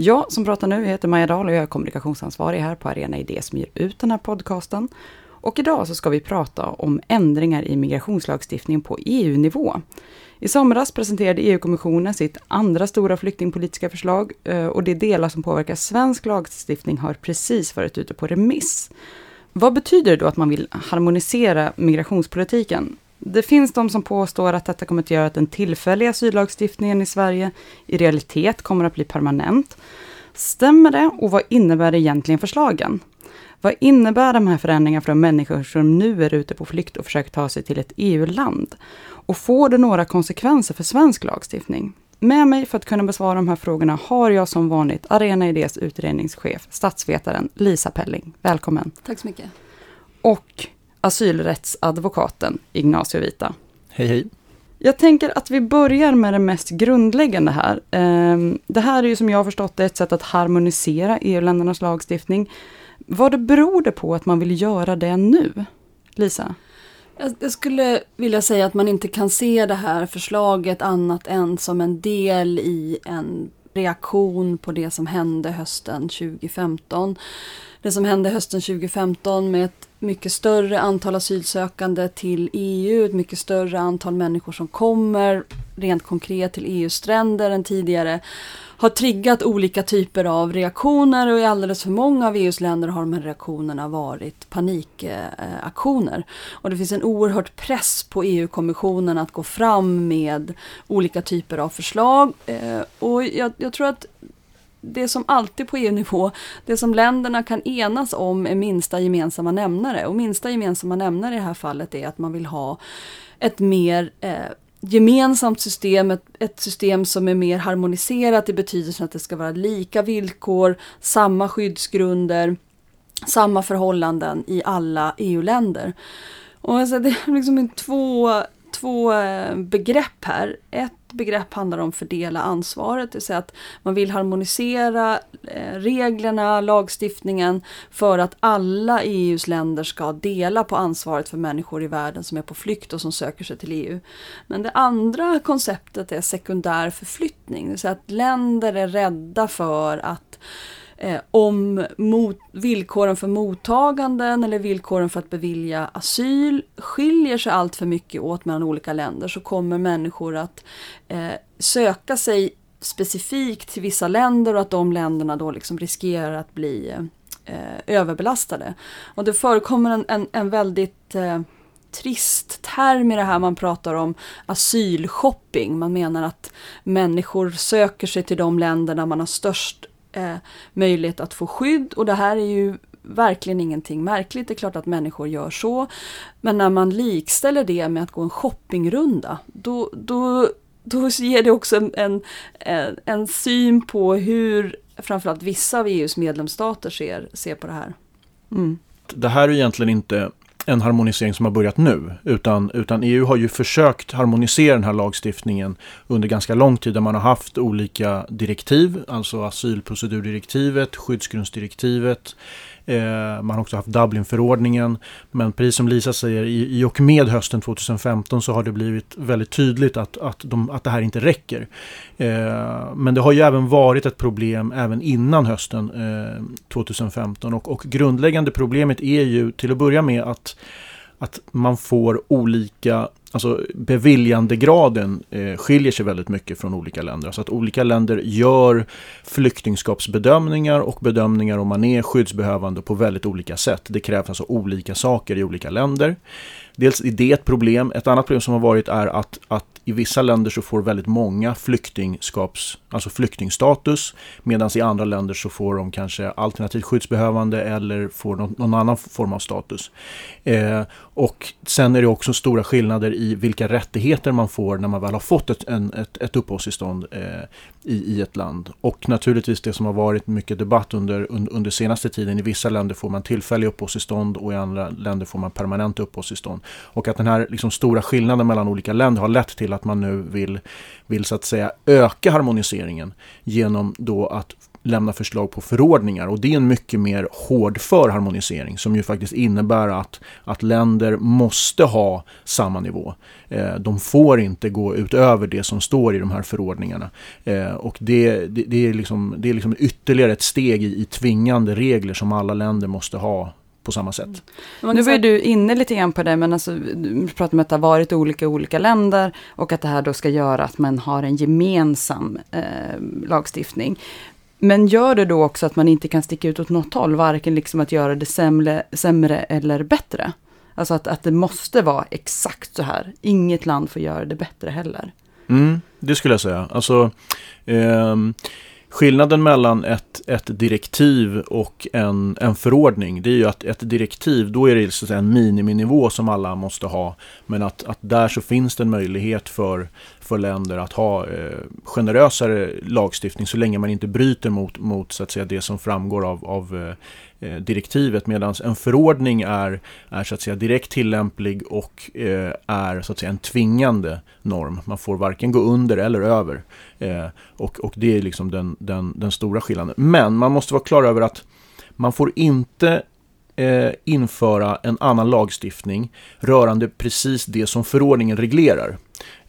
Jag som pratar nu heter Maja Dahl och jag är kommunikationsansvarig här på Arena Idé som ger ut den här podcasten. Och idag så ska vi prata om ändringar i migrationslagstiftningen på EU-nivå. I somras presenterade EU-kommissionen sitt andra stora flyktingpolitiska förslag eh, och de delar som påverkar svensk lagstiftning har precis varit ute på remiss. Vad betyder det då att man vill harmonisera migrationspolitiken? Det finns de som påstår att detta kommer att göra att den tillfälliga asyllagstiftningen i Sverige i realitet kommer att bli permanent. Stämmer det och vad innebär egentligen förslagen? Vad innebär de här förändringarna för de människor som nu är ute på flykt och försöker ta sig till ett EU-land? Och får det några konsekvenser för svensk lagstiftning? Med mig för att kunna besvara de här frågorna har jag som vanligt Arena Idés utredningschef, statsvetaren Lisa Pelling. Välkommen! Tack så mycket. Och asylrättsadvokaten Ignacio Vita. Hej hej! Jag tänker att vi börjar med det mest grundläggande här. Ehm, det här är ju som jag har förstått det ett sätt att harmonisera EU-ländernas lagstiftning. Vad beror det på att man vill göra det nu? Lisa? Jag skulle vilja säga att man inte kan se det här förslaget annat än som en del i en reaktion på det som hände hösten 2015. Det som hände hösten 2015 med ett mycket större antal asylsökande till EU, ett mycket större antal människor som kommer rent konkret till EUs stränder än tidigare har triggat olika typer av reaktioner och i alldeles för många av EUs länder har de här reaktionerna varit panikaktioner. Och det finns en oerhört press på EU-kommissionen att gå fram med olika typer av förslag. Eh, och jag, jag tror att det som alltid på EU-nivå, det som länderna kan enas om är minsta gemensamma nämnare. Och minsta gemensamma nämnare i det här fallet är att man vill ha ett mer eh, gemensamt system, ett, ett, system som är mer harmoniserat i betydelsen att det ska vara lika villkor, samma skyddsgrunder, samma förhållanden i alla EU-länder. Och alltså det är liksom två, två eh, begrepp här. Ett begrepp handlar om fördela ansvaret, det vill säga att man vill harmonisera eh, reglerna, lagstiftningen för att alla EUs länder ska dela på ansvaret för människor i världen som är på flykt och som söker sig till EU. Men det andra konceptet är sekundär förflyttning, det vill säga att länder är rädda för att eh, om mot, villkoren för mottaganden eller villkoren för att bevilja asyl skiljer sig allt för mycket åt mellan olika länder så kommer människor att eh, söka sig specifikt till vissa länder och att de länderna då liksom riskerar att bli eh, överbelastade. Och det förekommer en, en, en väldigt eh, trist term i det här. Man pratar om asylshopping. Man menar att människor söker sig till de länder där man har störst eh, möjlighet att få skydd och det här är ju verkligen ingenting märkligt. Det är klart att människor gör så. Men när man likställer det med att gå en shoppingrunda, då, då, då ger det också en, en, en syn på hur framförallt vissa av EUs medlemsstater ser, ser på det här. Mm. Det här är egentligen inte en harmonisering som har börjat nu. Utan, utan EU har ju försökt harmonisera den här lagstiftningen under ganska lång tid där man har haft olika direktiv, alltså asylprocedurdirektivet, skyddsgrundsdirektivet, Eh, Eh, man har också haft Dublinförordningen. Men precis som Lisa säger, i, i och med hösten 2015 så har det blivit väldigt tydligt att, att, de, att det här inte räcker. Eh, men det har ju även varit ett problem även innan hösten eh, 2015. Och, och grundläggande problemet är ju till att börja med att att man får olika, alltså beviljandegraden eh, skiljer sig väldigt mycket från olika länder. Så att olika länder gör flyktingskapsbedömningar och bedömningar om man är skyddsbehövande på väldigt olika sätt. Det krävs alltså olika saker i olika länder. dels är det ett problem. Ett annat problem som har varit är att, att i vissa länder så får väldigt många flyktingskaps, alltså flyktingstatus medan i andra länder så får de kanske alternativt skyddsbehövande eller får någon, någon annan form av status. Eh, och sen är det också stora skillnader i vilka rättigheter man får när man väl har fått ett, en, ett, ett uppehållstillstånd eh, i, i ett land. Och naturligtvis det som har varit mycket debatt under, under, under senaste tiden. I vissa länder får man tillfälliga uppehållstillstånd och i andra länder får man permanent uppehållstillstånd. Och att den här liksom, stora skillnaden mellan olika länder har lett till att man nu vill, vill så att säga öka harmoniseringen genom då att lämna förslag på förordningar och det är en mycket mer hårdför harmonisering som ju faktiskt innebär att, att länder måste ha samma nivå. Eh, de får inte gå utöver det som står i de här förordningarna. Eh, och det, det, det, är liksom, det är liksom ytterligare ett steg i, i tvingande regler som alla länder måste ha på samma sätt. Mm. Nu var du inne lite grann på det, men alltså, du pratar om att det har varit olika olika länder och att det här då ska göra att man har en gemensam eh, lagstiftning. Men gör det då också att man inte kan sticka ut åt något håll, varken liksom att göra det sämre, sämre eller bättre? Alltså att, att det måste vara exakt så här. Inget land får göra det bättre heller. Mm, det skulle jag säga. Alltså, eh, Skillnaden mellan ett, ett direktiv och en, en förordning det är ju att ett direktiv då är det så att säga en miniminivå som alla måste ha. Men att, att där så finns det en möjlighet för, för länder att ha eh, generösare lagstiftning så länge man inte bryter mot, mot så att säga, det som framgår av, av eh, Eh, direktivet medan en förordning är, är så att säga direkt tillämplig och eh, är så att säga en tvingande norm. Man får varken gå under eller över. Eh, och, och det är liksom den, den, den stora skillnaden. Men man måste vara klar över att man får inte eh, införa en annan lagstiftning rörande precis det som förordningen reglerar.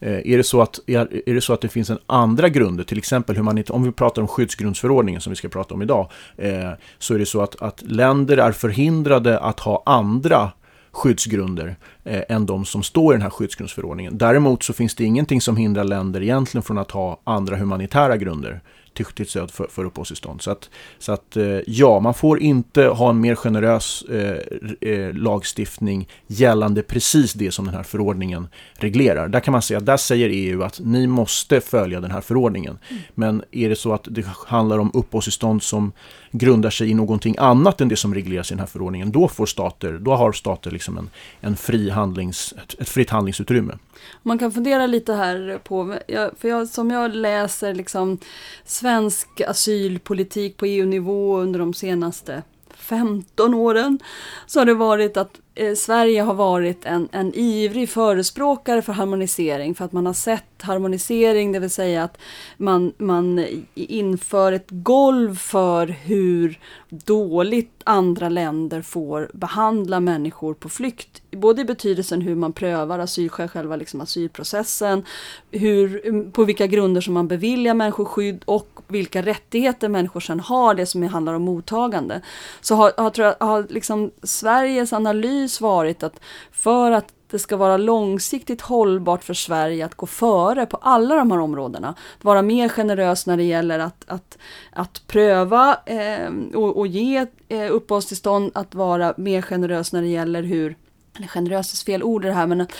Eh, är, det så att, är, det så att det finns en andra grunder, till exempel humanit om vi pratar om skyddsgrundsförordningen som vi ska prata om idag, eh, så är det så att, att länder är förhindrade att ha andra skyddsgrunder eh, än de som står i den här skyddsgrundsförordningen. Däremot så finns det ingenting som hindrar länder egentligen från att ha andra humanitära grunder till, till stöd för, för uppehållstillstånd. Så att, så att eh, ja, man får inte ha en mer generös eh, eh lagstiftning gällande precis det som den här förordningen reglerar. Där kan man säga, där säger EU att ni måste följa den här förordningen. Mm. Men är det så att det handlar om uppehållstillstånd som grundar sig i någonting annat än det som regleras i den här förordningen, då får stater, då har stater liksom en, en fri handlings, ett, ett fritt handlingsutrymme. Man kan fundera lite här på, för jag, som jag läser liksom svensk asylpolitik på EU-nivå under de senaste 15 åren så har det varit att eh, Sverige har varit en, en ivrig förespråkare för harmonisering för att man har sett harmonisering, det vill säga att man, man inför ett golv för hur dåligt andra länder får behandla människor på flykt. Både i betydelsen hur man prövar asylskäl, själva liksom asylprocessen, hur, på vilka grunder som man beviljar människor skydd och vilka rättigheter människor sedan har, det som handlar om mottagande. Så har, har, tror jag, har liksom Sveriges analys varit att för att det ska vara långsiktigt hållbart för Sverige att gå före på alla de här områdena. Att vara mer generös när det gäller att, att, att pröva eh, och, och, ge eh, uppehållstillstånd, att vara mer generös när det gäller hur eller generös är fel ord det här, men att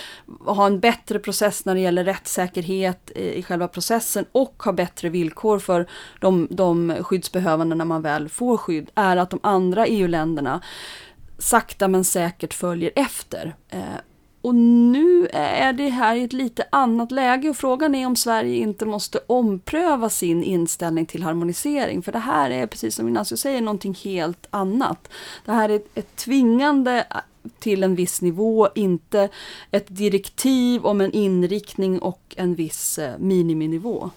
ha en bättre process när det gäller rättssäkerhet i själva processen och ha bättre villkor för de, de skyddsbehövande när man väl får skydd, är att de andra EU-länderna sakta men säkert följer efter. Eh, och nu är det här i ett lite annat läge och frågan är om Sverige inte måste ompröva sin inställning till harmonisering. För det här är, precis som Ignacio säger, någonting helt annat. Det här är ett tvingande till en viss nivå, inte ett direktiv om en inriktning och en viss eh, miniminivå.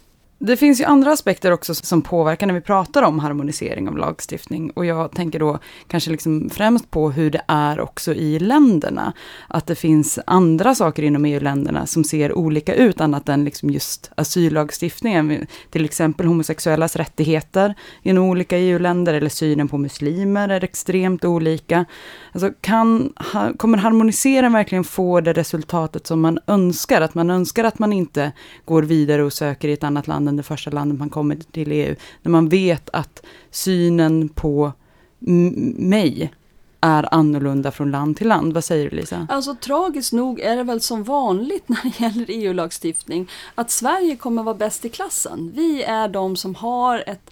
Det finns ju andra aspekter också som påverkar när vi pratar om harmonisering av lagstiftning. Och jag tänker då kanske liksom främst på hur det är också i länderna. Att det finns andra saker inom EU-länderna som ser olika ut, annat än liksom just asyllagstiftningen. Till exempel homosexuellas rättigheter inom olika EU-länder, eller synen på muslimer är extremt olika. Alltså kan, kommer harmoniseringen verkligen få det resultatet som man önskar? Att man önskar att man inte går vidare och söker i ett annat land än det första landet man kommer till EU. När man vet att synen på mig är annorlunda från land till land. Vad säger du Lisa? Alltså tragiskt nog är det väl som vanligt när det gäller EU-lagstiftning att Sverige kommer vara bäst i klassen. Vi är de som har ett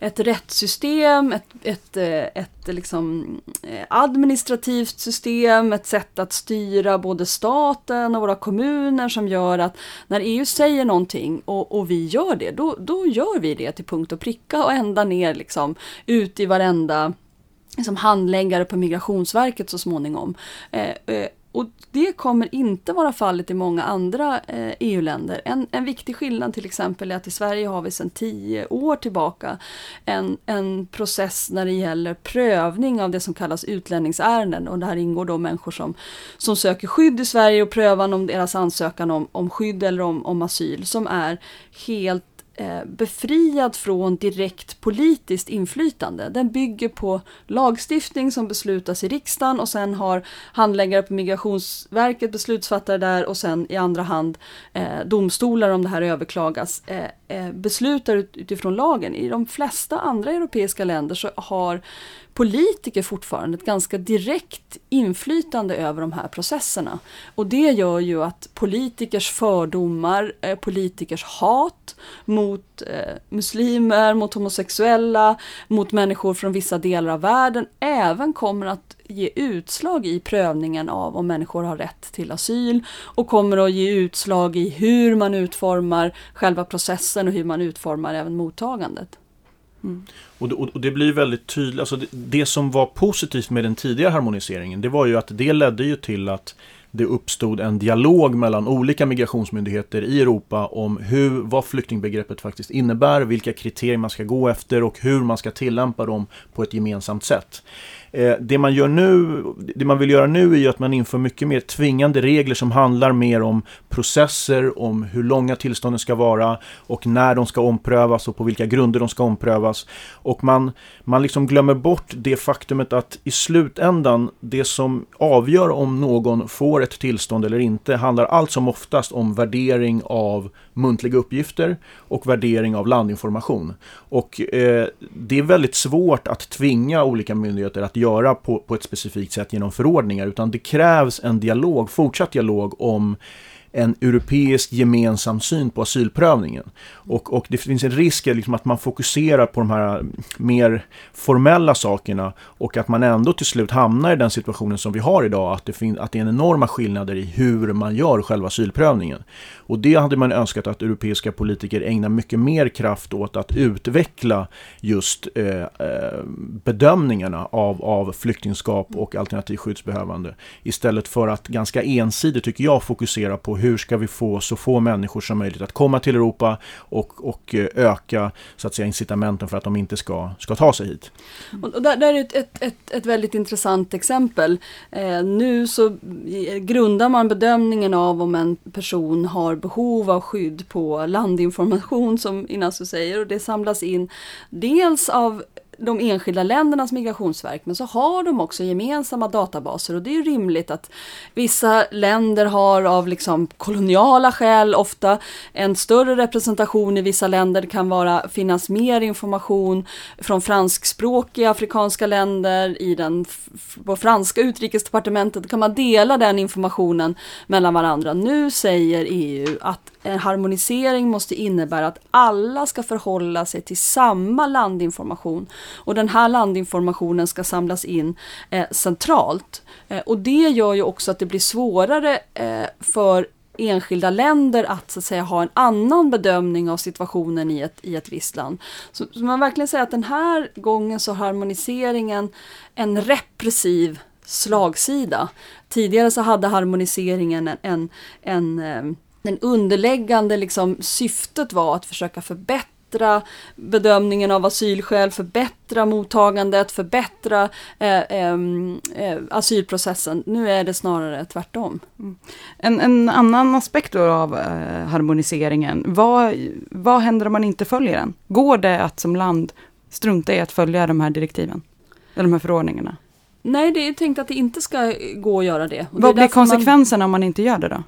ett rättssystem, ett, ett, eh, ett liksom eh, administrativt system, ett sätt att styra både staten och våra kommuner som gör att när EU säger någonting och, och vi gör det, då, då gör vi det till punkt och pricka och ända ner liksom ut i varenda liksom handläggare på Migrationsverket så småningom. Eh, eh, och det kommer inte vara fallet i många andra eh, EU-länder. En, en viktig skillnad till exempel är att i Sverige har vi sedan tio år tillbaka en, en process när det gäller prövning av det som kallas utlänningsärenden. Och där ingår då människor som, som söker skydd i Sverige och prövar om deras ansökan om, om skydd eller om, om asyl som är helt Eh, befriad från direkt politiskt inflytande. Den bygger på lagstiftning som beslutas i riksdagen och sen har handläggare på Migrationsverket beslutsfattare där och sen i andra hand eh, domstolar om det här överklagas eh, eh beslutar utifrån lagen. I de flesta andra europeiska länder så har politiker fortfarande ett ganska direkt inflytande över de här processerna. Och det gör ju att politikers fördomar, eh, politikers hat mot eh, muslimer, mot homosexuella, mot människor från vissa delar av världen även kommer att ge utslag i prövningen av om människor har rätt till asyl och kommer att ge utslag i hur man utformar själva processen och hur man utformar även mottagandet. Mm. Och, och, och, det blir väldigt tydligt, alltså det, det, som var positivt med den tidigare harmoniseringen, det var ju att det ledde ju till att det uppstod en dialog mellan olika migrationsmyndigheter i Europa om hur, vad flyktingbegreppet faktiskt innebär, vilka kriterier man ska gå efter och hur man ska tillämpa dem på ett gemensamt sätt. Eh, det man gör nu, det man vill göra nu är ju att man inför mycket mer tvingande regler som handlar mer om processer, om hur långa tillstånden ska vara och när de ska omprövas och på vilka grunder de ska omprövas. Och man, man liksom glömmer bort det faktumet att i slutändan, det som avgör om någon får ett tillstånd eller inte handlar allt som oftast om värdering av muntliga uppgifter och värdering av landinformation. Och eh, det är väldigt svårt att tvinga olika myndigheter att göra på, på ett specifikt sätt genom förordningar, utan det krävs en dialog, fortsatt dialog om en europeisk gemensam syn på asylprövningen. Och, och det finns en risk liksom att man fokuserar på de här eh, mer formella sakerna och att man ändå till slut hamnar i den situationen som vi har idag, att det, fin- att det är enorma skillnader i hur man gör själva asylprövningen. Och det hade man önskat att europeiska politiker ägnar mycket mer kraft åt att utveckla just eh, eh bedömningarna av, av flyktingskap och alternativt skyddsbehövande. Istället för att ganska ensidigt, tycker jag, fokusera på hur hur ska vi få så få människor som möjligt att komma till Europa och, och eh, öka så att säga, incitamenten för att de inte ska, ska ta sig hit. Och där, där är ett, ett, ett, ett väldigt intressant exempel. Eh, nu så eh, grundar man bedömningen av om en person har behov av skydd på landinformation som Inasu säger och det samlas in dels av de enskilda ländernas migrationsverk men så har de också gemensamma databaser och det är rimligt att vissa länder har av liksom koloniala skäl ofta en större representation i vissa länder. Det kan vara, finnas mer information från franskspråkiga afrikanska länder i den på franska utrikesdepartementet. kan man dela den informationen mellan varandra. Nu säger EU att en harmonisering måste innebära att alla ska förhålla sig till samma landinformation och den här landinformationen ska samlas in eh, centralt. Eh, och det gör ju också att det blir svårare eh, för enskilda länder att, så att säga, ha en annan bedömning av situationen i ett, i ett visst land. Så, så man verkligen säga att den här gången så har harmoniseringen en repressiv slagsida. Tidigare så hade harmoniseringen en, en, en eh, en underläggande liksom, syftet var att försöka förbättra bedömningen av asylskäl, förbättra mottagandet, förbättra eh, eh, eh, asylprocessen. Nu är det snarare tvärtom. Mm. En, en, annan aspekt av eh, harmoniseringen, vad, vad händer om man inte följer den? Går det att som land strunta i att följa de här direktiven? Eller de här förordningarna? Nej, det är tänkt att det inte ska gå att göra det. Och vad det blir konsekvenserna man... om man inte gör det då?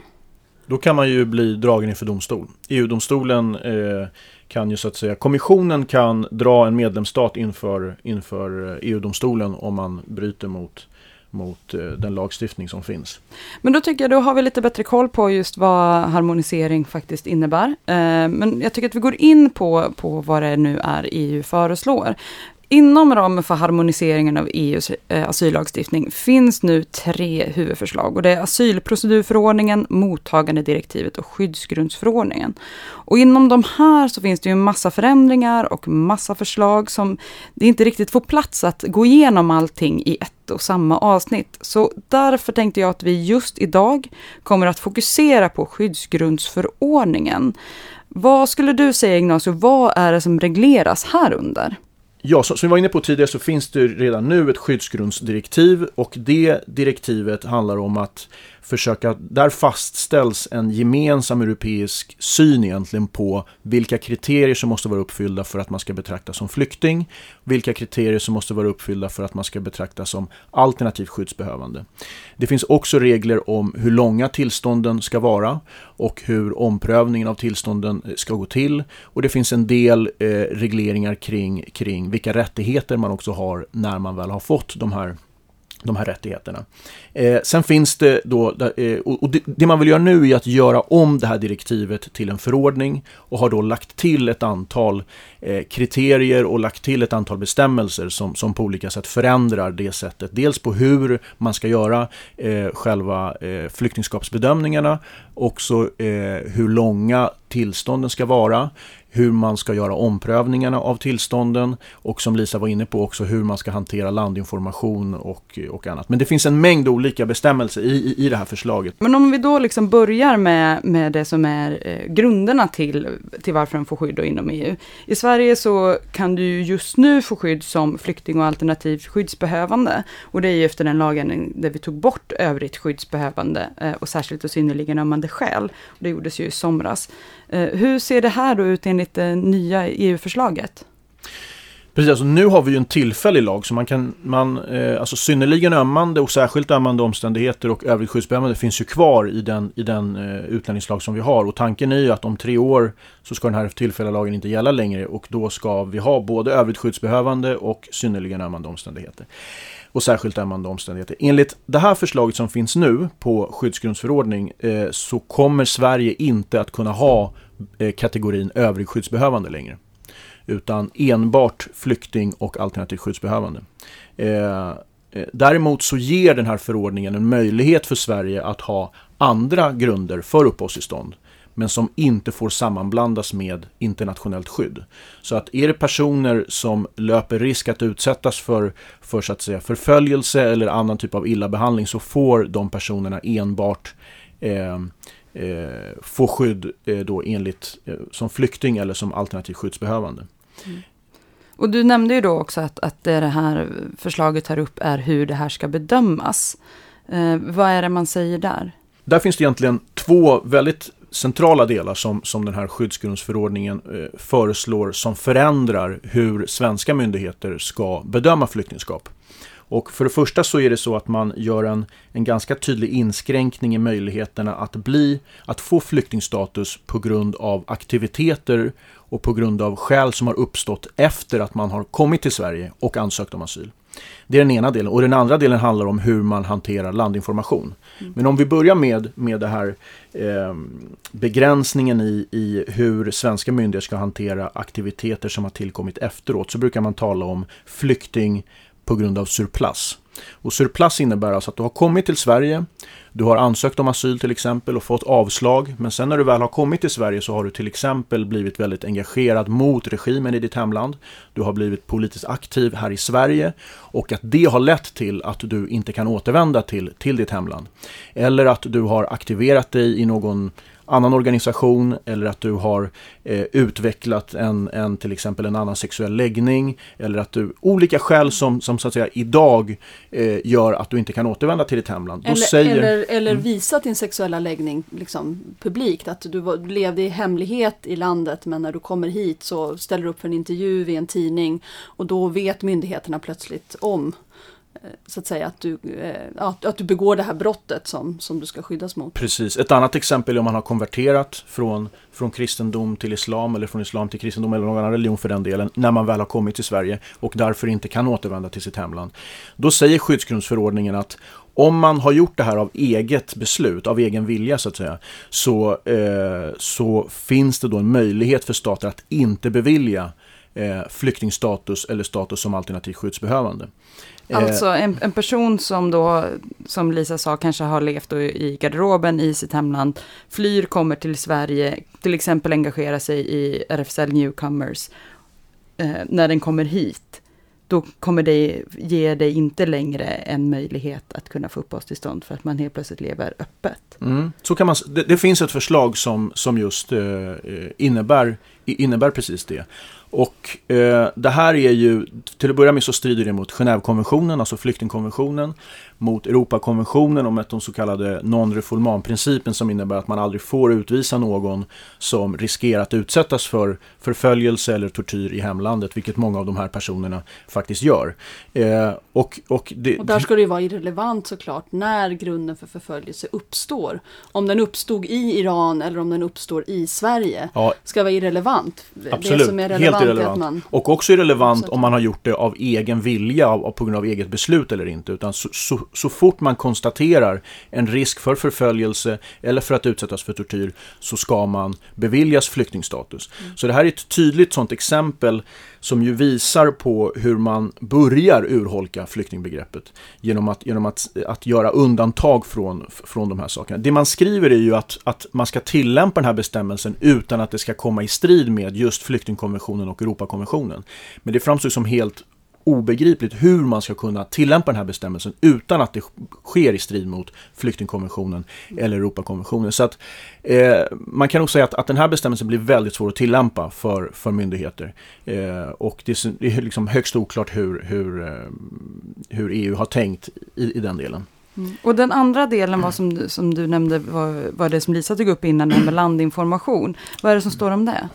Då kan man ju bli dragen inför domstol. EU-domstolen eh, kan ju så att säga, kommissionen kan dra en medlemsstat inför, inför eh, EU-domstolen om man bryter mot mot eh, den lagstiftning som finns. Men då tycker jag, då har vi lite bättre koll på just vad harmonisering faktiskt innebär. Eh, men jag tycker att vi går in på, på vad det nu är EU föreslår. Inom ramen för harmoniseringen av EUs eh, asyllagstiftning finns nu tre huvudförslag och det är asylprocedurförordningen, mottagandedirektivet och skyddsgrundsförordningen. Och inom de här så finns det ju en massa förändringar och massa förslag som det inte riktigt får plats att gå igenom allting i ett och samma avsnitt. Så därför tänkte jag att vi just idag kommer att fokusera på skyddsgrundsförordningen. Vad skulle du säga Ignacio, vad är det som regleras här under? Ja, som vi var inne på tidigare så finns det redan nu ett skyddsgrundsdirektiv och det direktivet handlar om att försöka, där fastställs en gemensam europeisk syn egentligen på vilka kriterier som måste vara uppfyllda för att man ska betraktas som flykting, vilka kriterier som måste vara uppfyllda för att man ska betraktas som alternativt skyddsbehövande. Det finns också regler om hur långa tillstånden ska vara och hur omprövningen av tillstånden eh, ska gå till. Och det finns en del eh, regleringar kring, kring vilka rättigheter man också har när man väl har fått de här de här rättigheterna. Eh, sen finns det då, eh, och det, det, man vill göra nu är att göra om det här direktivet till en förordning och har då lagt till ett antal eh, kriterier och lagt till ett antal bestämmelser som, som på olika sätt förändrar det sättet. Dels på hur man ska göra eh, själva eh, flyktingskapsbedömningarna, också eh, hur långa tillstånden ska vara, hur man ska göra omprövningarna av tillstånden och som Lisa var inne på också hur man ska hantera landinformation och, och annat. Men det finns en mängd olika bestämmelser i, i, i det här förslaget. Men om vi då liksom börjar med, med det som är eh, grunderna till, till varför man får skydd inom EU. I Sverige så kan du just nu få skydd som flykting och alternativt skyddsbehövande. Och det är ju efter den lagen där vi tog bort övrigt skyddsbehövande eh, och särskilt och synnerligen ömmande skäl. Det gjordes ju i somras. Eh, hur ser det här då ut enligt det nya EU-förslaget? Precis, alltså nu har vi ju en tillfällig lag så man kan, man, eh, alltså synnerligen ömmande och särskilt ömmande omständigheter och övrigt skyddsbehövande finns ju kvar i den, i den eh, utlänningslag som vi har. Och tanken är ju att om tre år så ska den här tillfälliga lagen inte gälla längre och då ska vi ha både övrigt skyddsbehövande och synnerligen ömmande omständigheter och särskilt ömmande omständigheter. Enligt det här förslaget som finns nu på skyddsgrundsförordning eh, så kommer Sverige inte att kunna ha eh, kategorin övrig skyddsbehövande längre. Utan enbart flykting och alternativt skyddsbehövande. Eh, eh däremot så ger den här förordningen en möjlighet för Sverige att ha andra grunder för uppehållstillstånd men som inte får sammanblandas med internationellt skydd. Så att är det personer som löper risk att utsättas för, för så att säga, förföljelse eller annan typ av illabehandling så får de personerna enbart eh, eh, få skydd eh, då enligt, eh, som flykting eller som alternativt skyddsbehövande. Mm. Och du nämnde ju då också att, att det här förslaget tar upp är hur det här ska bedömas. Eh, vad är det man säger där? Där finns det egentligen två väldigt centrala delar som, som den här skyddsgrundsförordningen eh, föreslår som förändrar hur svenska myndigheter ska bedöma flyktingskap. Och för det första så är det så att man gör en, en ganska tydlig inskränkning i möjligheterna att bli, att få flyktingstatus på grund av aktiviteter och på grund av skäl som har uppstått efter att man har kommit till Sverige och ansökt om asyl. Det är den ena delen. Och den andra delen handlar om hur man hanterar landinformation. Mm. Men om vi börjar med, med det här eh, begränsningen i, i hur svenska myndigheter ska hantera aktiviteter som har tillkommit efteråt så brukar man tala om flykting på grund av surplus. Och surplus innebär alltså att du har kommit till Sverige, du har ansökt om asyl till exempel och fått avslag. Men sen när du väl har kommit till Sverige så har du till exempel blivit väldigt engagerad mot regimen i ditt hemland. Du har blivit politiskt aktiv här i Sverige och att det har lett till att du inte kan återvända till, till ditt hemland. Eller att du har aktiverat dig i någon annan organisation eller att du har eh, utvecklat en, en, till exempel en annan sexuell läggning eller att du, olika skäl som, som så att säga idag eh, gör att du inte kan återvända till ditt hemland. Eller, säger, eller, eller mm. visat din sexuella läggning liksom, publikt, att du var, levde i hemlighet i landet men när du kommer hit så ställer du upp för en intervju vid en tidning och då vet myndigheterna plötsligt om så att säga att du, eh, att, du begår det här brottet som, som du ska skyddas mot. Precis, ett annat exempel är om man har konverterat från, från kristendom till islam eller från islam till kristendom eller någon annan religion för den delen när man väl har kommit till Sverige och därför inte kan återvända till sitt hemland. Då säger skyddsgrundsförordningen att om man har gjort det här av eget beslut, av egen vilja så att säga, så, eh, så finns det då en möjlighet för stater att inte bevilja eh, flyktingstatus eller status som alternativt skyddsbehövande. Eh, alltså en, en, person som då, som Lisa sa, kanske har levt i garderoben i sitt hemland, flyr, kommer till Sverige, till exempel engagerar sig i RFSL Newcomers. Eh, när den kommer hit, då kommer det ge dig inte längre en möjlighet att kunna få uppehållstillstånd för att man helt plötsligt lever öppet. Mm. Så kan man, det, det, finns ett förslag som, som just eh, innebär, innebär precis det. Och eh, det här är ju, till att börja med så strider det mot Genèvekonventionen, alltså flyktingkonventionen, mot Europakonventionen om den så kallade non-refoulement-principen som innebär att man aldrig får utvisa någon som riskerar att utsättas för förföljelse eller tortyr i hemlandet, vilket många av de här personerna faktiskt gör. Eh, och, och, det, och där ska det ju vara irrelevant såklart när grunden för förföljelse uppstår. Om den uppstod i Iran eller om den uppstår i Sverige ja, ska vara irrelevant. Absolut, det som är relevant helt irrelevant. Man... Och också irrelevant om man har gjort det av egen vilja, av, på grund av eget beslut eller inte. Utan så, så, så fort man konstaterar en risk för förföljelse eller för att utsättas för tortyr så ska man beviljas flyktingstatus. Mm. Så det här är ett tydligt sådant exempel som ju visar på hur man börjar urholka flyktingbegreppet genom att, genom att, att göra undantag från, från de här sakerna. Det man skriver är ju att, att man ska tillämpa den här bestämmelsen utan att det ska komma i strid med just flyktingkonventionen och Europakonventionen. Men det framstår som helt obegripligt hur man ska kunna tillämpa den här bestämmelsen utan att det sker i strid mot flyktingkonventionen eller Europakonventionen. Så att eh, man kan nog säga att, att den här bestämmelsen blir väldigt svår att tillämpa för, för myndigheter. Eh, och det är, det är liksom högst oklart hur, hur, eh, hur EU har tänkt i, i den delen. Mm. Och den andra delen var som, som du nämnde var, var det som Lisa tog upp innan, med landinformation. Vad är det som står om det?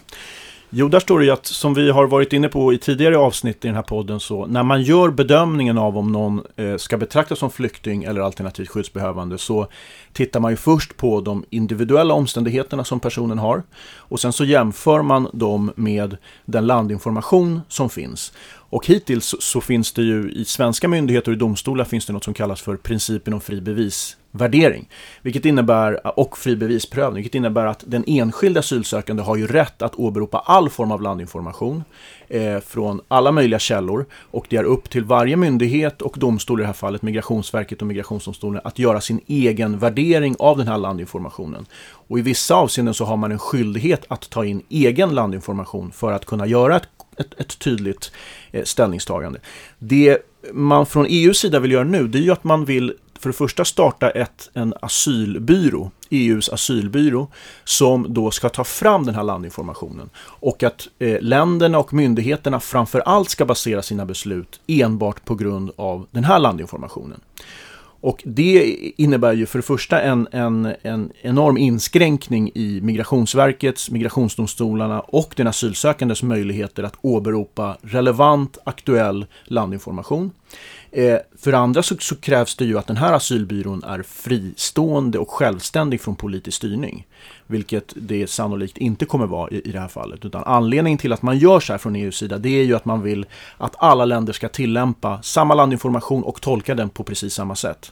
Jo, där står det ju att som vi har varit inne på i tidigare avsnitt i den här podden så när man gör bedömningen av om någon eh, ska betraktas som flykting eller alternativt skyddsbehövande så tittar man ju först på de individuella omständigheterna som personen har och sen så jämför man dem med den landinformation som finns. Och hittills så finns det ju i svenska myndigheter och i domstolar finns det något som kallas för principen om fri bevisvärdering. Vilket innebär, och fri bevisprövning, vilket innebär att den enskilda asylsökande har ju rätt att åberopa all form av landinformation eh, från alla möjliga källor. Och det är upp till varje myndighet och domstol i det här fallet, Migrationsverket och Migrationsdomstolen, att göra sin egen värdering av den här landinformationen. Och i vissa avseenden så har man en skyldighet att ta in egen landinformation för att kunna göra ett ett, ett tydligt eh, ställningstagande. Det man från EUs sida vill göra nu, det är ju att man vill för det första starta ett, en asylbyrå, EUs asylbyrå, som då ska ta fram den här landinformationen. Och att eh, länderna och myndigheterna framför allt ska basera sina beslut enbart på grund av den här landinformationen. Och det innebär ju för det första en, en, en enorm inskränkning i Migrationsverkets, migrationsdomstolarna och den asylsökandes möjligheter att åberopa relevant, aktuell landinformation. Eh, för det andra så, så, krävs det ju att den här asylbyrån är fristående och självständig från politisk styrning. Vilket det sannolikt inte kommer vara i, i det här fallet. Utan anledningen till att man gör så här från EUs sida det är ju att man vill att alla länder ska tillämpa samma landinformation och tolka den på precis samma sätt.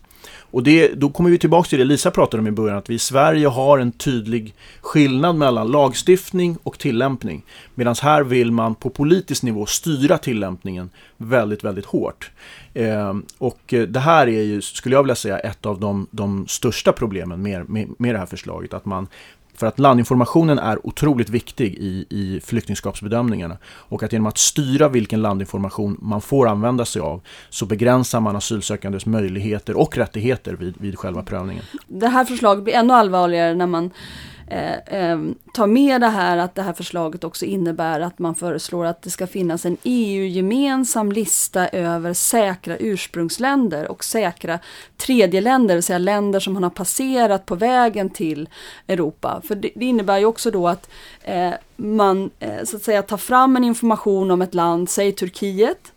Och det, då kommer vi tillbaka till det Lisa pratade om i början, att vi i Sverige har en tydlig skillnad mellan lagstiftning och tillämpning. Medan här vill man på politisk nivå styra tillämpningen väldigt, väldigt hårt. Ehm, eh, och det här är ju, skulle jag vilja säga, ett av de, de största problemen med, med, med det här förslaget. Att man för att landinformationen är otroligt viktig i, i flyktingskapsbedömningarna. Och att genom att styra vilken landinformation man får använda sig av så begränsar man asylsökandes möjligheter och rättigheter vid, vid själva prövningen. Det här förslaget blir ännu allvarligare när man eh, eh, ta med det här att det här förslaget också innebär att man föreslår att det ska finnas en EU-gemensam lista över säkra ursprungsländer och säkra tredjeländer, det vill säga länder som man har passerat på vägen till Europa. För det, det innebär ju också då att eh, man eh, så att säga tar fram en information om ett land, säg Turkiet.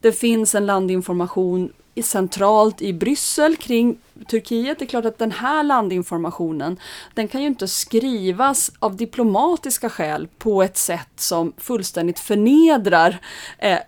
Det finns en landinformation centralt i Bryssel kring Turkiet. Det är klart att den här landinformationen den kan ju inte skrivas av diplomatiska skäl på ett sätt som fullständigt förnedrar eh,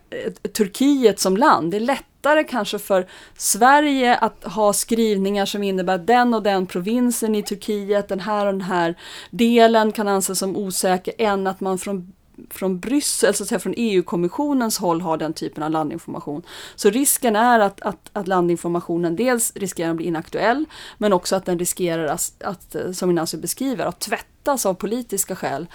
Turkiet som land. Det är lättare kanske för Sverige att ha skrivningar som innebär att den och den provinsen i Turkiet, den här och den här delen kan anses som osäker än att man från från Bryssel, så att säga från EU-kommissionens håll har den typen av landinformation. Så risken är att, att, att landinformationen dels riskerar att bli inaktuell, men också att den riskerar att, att eh, som Inacio beskriver, att tvättas av politiska skäl.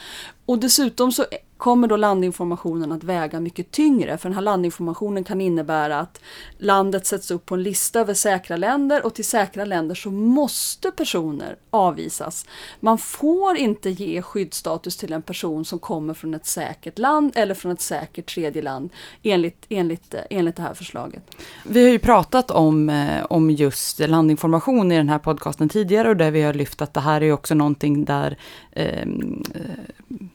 Och dessutom så kommer då landinformationen att väga mycket tyngre. För den här landinformationen kan innebära att landet sätts upp på en lista över säkra länder och till säkra länder så måste personer avvisas. Man får inte ge skyddsstatus till en person som kommer från ett säkert land eller från ett säkert tredje land enligt, enligt, enligt det här förslaget. Vi har ju pratat om, eh, om just landinformation i den här podcasten tidigare och där vi har lyft att det här är också någonting där eh,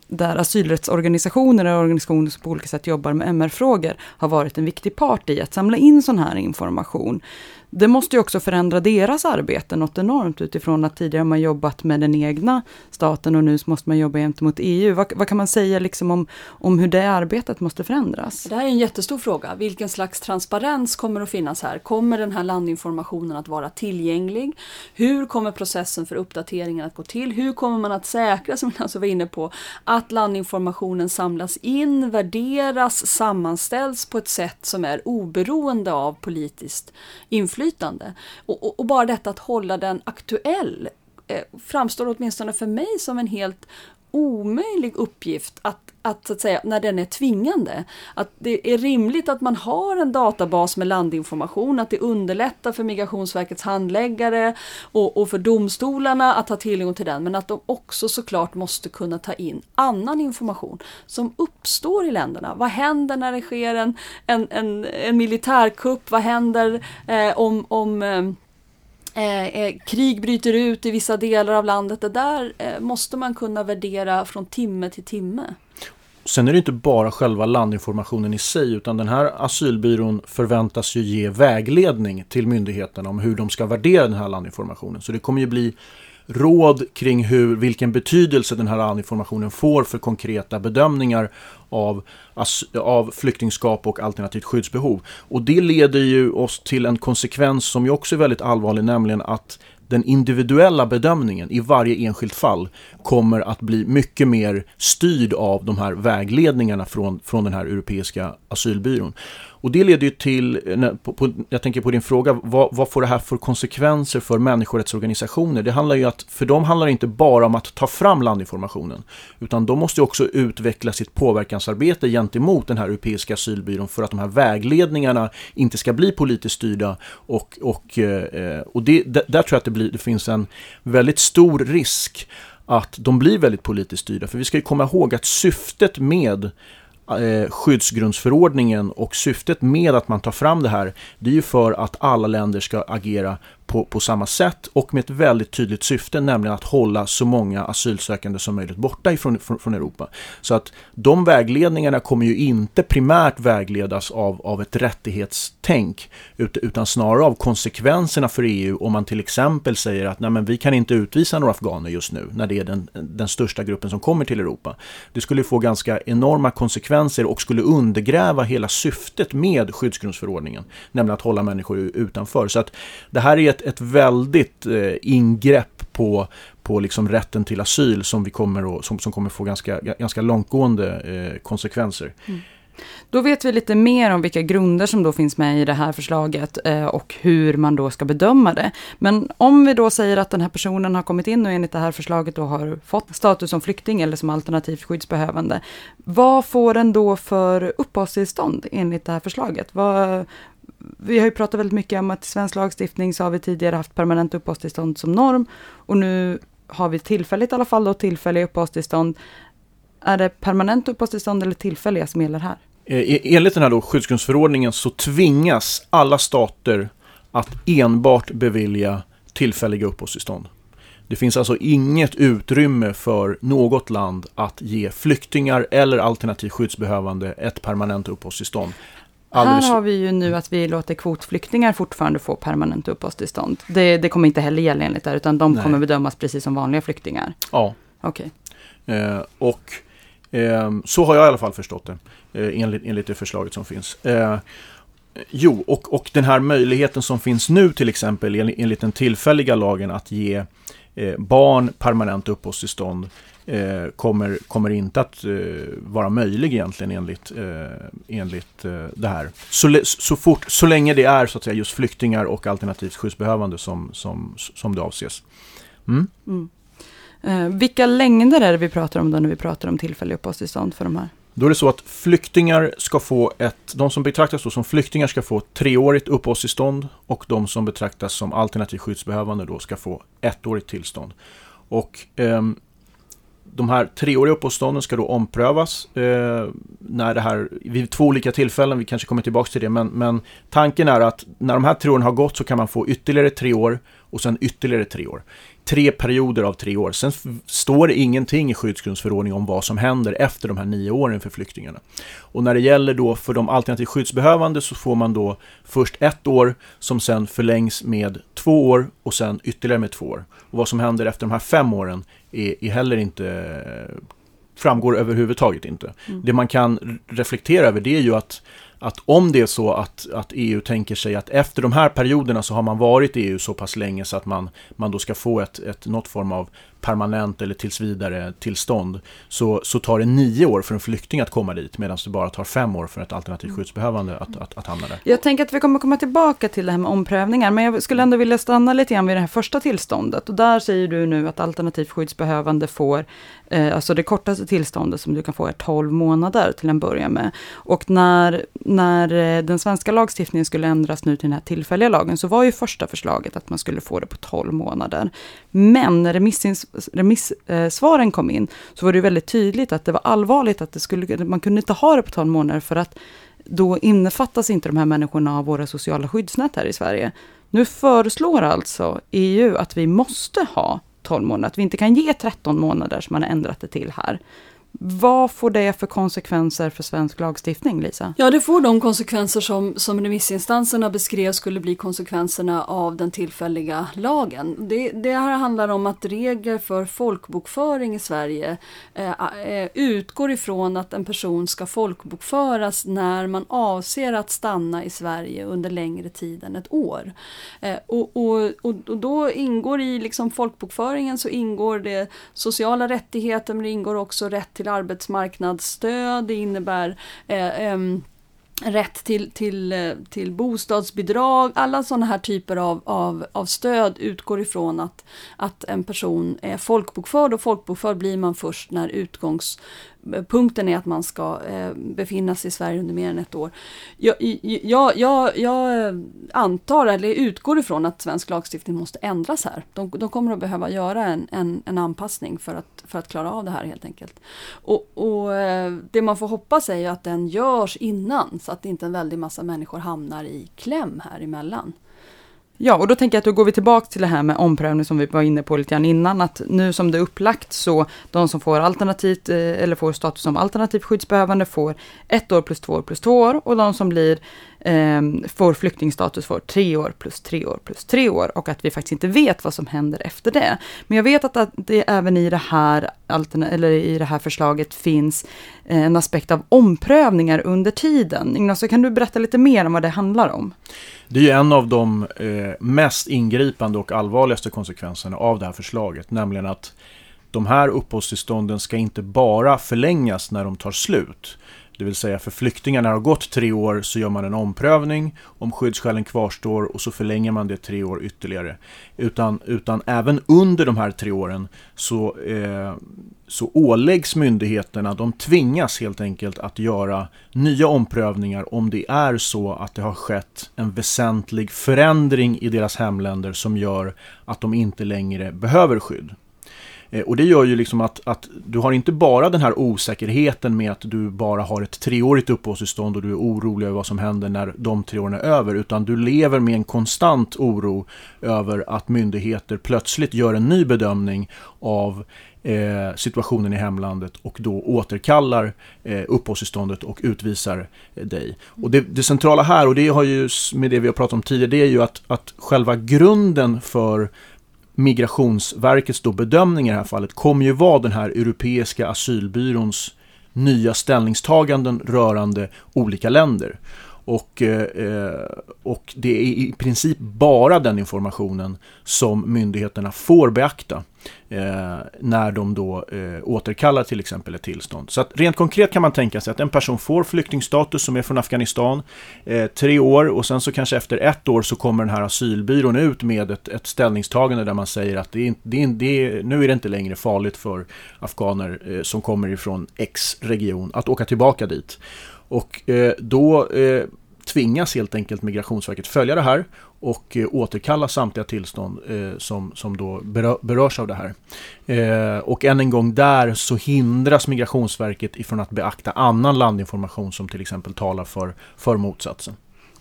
där asylrättsorganisationer och organisationer som på olika sätt jobbar med MR-frågor har varit en viktig part i att samla in sån här information det måste ju också förändra deras arbete något enormt utifrån att tidigare man jobbat med den egna staten och nu måste man jobba gentemot EU. Vad, vad, kan man säga liksom om, om hur det arbetet måste förändras? Det här är en jättestor fråga. Vilken slags transparens kommer att finnas här? Kommer den här landinformationen att vara tillgänglig? Hur kommer processen för uppdateringen att gå till? Hur kommer man att säkra, som jag alltså var inne på, att landinformationen samlas in, värderas, sammanställs på ett sätt som är oberoende av politiskt inflytande? Inflytande. Och, och, och bara detta att hålla den aktuell eh, framstår åtminstone för mig som en helt omöjlig uppgift att, att, så att säga, när den är tvingande. Att det är rimligt att man har en databas med landinformation, att det underlättar för Migrationsverkets handläggare och, och för domstolarna att ha tillgång till den, men att de också såklart måste kunna ta in annan information som uppstår i länderna. Vad händer när det sker en, en, en, en militärkupp? Vad händer eh, om, om eh, Eh, eh krig bryter ut i vissa delar av landet. Det där eh, måste man kunna värdera från timme till timme. Sen är det inte bara själva landinformationen i sig utan den här asylbyrån förväntas ju ge vägledning till myndigheterna om hur de ska värdera den här landinformationen. Så det kommer ju bli råd kring hur, vilken betydelse den här landinformationen får för konkreta bedömningar av, av flyktingskap och alternativt skyddsbehov. Och det leder ju oss till en konsekvens som ju också är väldigt allvarlig, nämligen att den individuella bedömningen i varje enskilt fall kommer att bli mycket mer styrd av de här vägledningarna från, från den här europeiska asylbyrån. Och det leder ju till, på, på, jag tänker på din fråga, vad, vad, får det här för konsekvenser för människorättsorganisationer? Det handlar ju att, för dem handlar det inte bara om att ta fram landinformationen, utan de måste också utveckla sitt påverkansarbete gentemot den här europeiska asylbyrån för att de här vägledningarna inte ska bli politiskt styrda och, och, eh, och det, där tror jag att det, blir, det finns en väldigt stor risk att de blir väldigt politiskt styrda. För vi ska ju komma ihåg att syftet med Eh, skyddsgrundsförordningen och syftet med att man tar fram det här det är ju för att alla länder ska agera på, på samma sätt och med ett väldigt tydligt syfte, nämligen att hålla så många asylsökande som möjligt borta ifrån, från, från Europa. Så att de vägledningarna kommer ju inte primärt vägledas av, av ett rättighetstänk utan snarare av konsekvenserna för EU om man till exempel säger att Nej, men vi kan inte utvisa några afghaner just nu när det är den, den största gruppen som kommer till Europa. Det skulle få ganska enorma konsekvenser och skulle undergräva hela syftet med skyddsgrundsförordningen, nämligen att hålla människor utanför. Så att det här är ett, ett väldigt eh, ingrepp på, på liksom rätten till asyl som, vi kommer att, som, som kommer få ganska, ganska långtgående eh, konsekvenser. Mm. Då vet vi lite mer om vilka grunder som då finns med i det här förslaget eh, och hur man då ska bedöma det. Men om vi då säger att den här personen har kommit in och enligt det här förslaget då har fått status som flykting eller som alternativt skyddsbehövande. Vad får den då för uppehållstillstånd enligt det här förslaget? Vad, vi har ju pratat väldigt mycket om att i svensk lagstiftning så har vi tidigare haft permanent uppehållstillstånd som norm och nu har vi tillfälligt i alla fall då tillfälliga uppehållstillstånd. Är det permanent uppehållstillstånd eller tillfälliga som gäller här? Eh, e-, enligt den här då skyddsgrundsförordningen så tvingas alla stater att enbart bevilja tillfälliga uppehållstillstånd. Det finns alltså inget utrymme för något land att ge flyktingar eller alternativt skyddsbehövande ett permanent uppehållstillstånd. Alldeles- Här har vi ju nu att vi låter kvotflyktingar fortfarande få permanent uppehållstillstånd. Det, det kommer inte heller gälla enligt det här, utan de Nej. kommer bedömas precis som vanliga flyktingar. Ja, Okej. Eh, och eh, så har jag i alla fall förstått det, eh, enligt, enligt det förslaget som finns. Eh, jo, och, och den här möjligheten som finns nu till exempel enligt, enligt den tillfälliga lagen att ge eh, barn permanent uppehållstillstånd eh, kommer, kommer inte att eh, vara möjlig egentligen enligt, eh, enligt eh, det här. Så, så, fort, så länge det är så att säga just flyktingar och alternativt skyddsbehövande som, som, som det avses. Mm. Mm. Eh, vilka längder är det vi pratar om då när vi pratar om tillfälliga uppehållstillstånd för de här? Då är det så att flyktingar ska få ett, de som betraktas då som flyktingar ska få treårigt uppehållstillstånd och de som betraktas som alternativt skyddsbehövande då ska få ettårigt tillstånd. Och ehm, de här treåriga uppehållstillstånden ska då omprövas eh, när det här, vid två olika tillfällen, vi kanske kommer tillbaka till det, men, men tanken är att när de här tre åren har gått så kan man få ytterligare tre år och sen ytterligare tre år. Tre perioder av tre år. Sen står det ingenting i skyddsgrundsförordningen om vad som händer efter de här nio åren för flyktingarna. Och när det gäller då för de alternativt skyddsbehövande så får man då först ett år som sen förlängs med två år och sen ytterligare med två år. Och vad som händer efter de här fem åren är, är heller inte framgår överhuvudtaget inte. Det man kan reflektera över det är ju att, att om det är så att, att EU tänker sig att efter de här perioderna så har man varit i EU så pass länge så att man, man då ska få ett, ett, något form av permanent eller tills vidare tillstånd så, så tar det nio år för en flykting att komma dit medan det bara tar fem år för ett alternativt skyddsbehövande att, att, att hamna där. Jag tänker att vi kommer komma tillbaka till det här med omprövningar, men jag skulle ändå vilja stanna lite grann vid det här första tillståndet. Och där säger du nu att alternativt skyddsbehövande får, eh, alltså det kortaste tillståndet som du kan få är 12 månader till en början med. Och när, när eh, den svenska lagstiftningen skulle ändras nu till den här tillfälliga lagen, så var ju första förslaget att man skulle få det på 12 månader. Men när remissins, remissvaren kom in, så var det väldigt tydligt att det var allvarligt att det skulle, man kunde inte ha det på 12 månader, för att då innefattas inte de här människorna av våra sociala skyddsnät här i Sverige. Nu föreslår alltså EU att vi måste ha 12 månader, att vi inte kan ge 13 månader som man har ändrat det till här. Vad får det för konsekvenser för svensk lagstiftning, Lisa? Ja, det får de konsekvenser som, som remissinstanserna beskrev skulle bli konsekvenserna av den tillfälliga lagen. Det, det här handlar om att regler för folkbokföring i Sverige eh, eh, utgår ifrån att en person ska folkbokföras när man avser att stanna i Sverige under längre tid än ett år. Eh, och, och, och, och då ingår i liksom folkbokföringen så ingår det sociala rättigheter men det ingår också rätt till arbetsmarknadsstöd, det innebär eh, rätt till, till, eh, till bostadsbidrag, alla sådana här typer av, av, av stöd utgår ifrån att, att en person är folkbokförd och folkbokförd blir man först när utgångs punkten är att man ska eh, befinna sig i Sverige under mer än ett år. Jag, jag, jag, jag antar, eller utgår ifrån att svensk lagstiftning måste ändras här. De, de kommer att behöva göra en, en, en anpassning för att, för att klara av det här helt enkelt. Och, och eh, det man får hoppas är ju att den görs innan så att inte en väldig massa människor hamnar i kläm här emellan. Ja, och då tänker jag att då går vi tillbaka till det här med omprövning som vi var inne på lite grann innan, att nu som det är upplagt så de som får alternativt, eh, eller får status som alternativt skyddsbehövande får ett år plus två år plus två år och de som blir, eh, får flyktingstatus får tre år plus tre år plus tre år och att vi faktiskt inte vet vad som händer efter det. Men jag vet att, att det även i det här, eller i det här förslaget finns eh, en aspekt av omprövningar under tiden. Ignacio, kan du berätta lite mer om vad det handlar om? Det är ju en av de eh, mest ingripande och allvarligaste konsekvenserna av det här förslaget, nämligen att de här uppehållstillstånden ska inte bara förlängas när de tar slut. Det vill säga för flyktingar när det har gått tre år så gör man en omprövning om skyddsskälen kvarstår och så förlänger man det tre år ytterligare. Utan, utan även under de här tre åren så, eh, så åläggs myndigheterna, de tvingas helt enkelt att göra nya omprövningar om det är så att det har skett en väsentlig förändring i deras hemländer som gör att de inte längre behöver skydd. Eh, och det gör ju liksom att, att du har inte bara den här osäkerheten med att du bara har ett treårigt uppehållstillstånd och du är orolig över vad som händer när de tre åren är över, utan du lever med en konstant oro över att myndigheter plötsligt gör en ny bedömning av eh, situationen i hemlandet och då återkallar eh, uppehållstillståndet och utvisar eh, dig. Och det, det, centrala här, och det har ju med det vi har pratat om tidigare, det är ju att, att själva grunden för Migrationsverkets då bedömning i det här fallet kommer ju vara den här Europeiska asylbyråns nya ställningstaganden rörande olika länder. Och, eh, eh, och det är i princip bara den informationen som myndigheterna får beakta eh, när de då återkallar till exempel ett tillstånd. Så att rent konkret kan man tänka sig att en person får flyktingstatus som är från Afghanistan tre år och sen så kanske efter ett år så kommer den här asylbyrån ut med ett, ett ställningstagande där man säger att det är, det är, det är, nu är det inte längre farligt för afghaner som kommer ifrån X region att åka tillbaka dit. Och eh, då eh, tvingas helt enkelt Migrationsverket följa det här och eh, återkalla samtliga tillstånd eh, som, som då berör, berörs av det här. Eh, och än en gång där så hindras Migrationsverket ifrån att beakta annan landinformation som till exempel talar för, för motsatsen.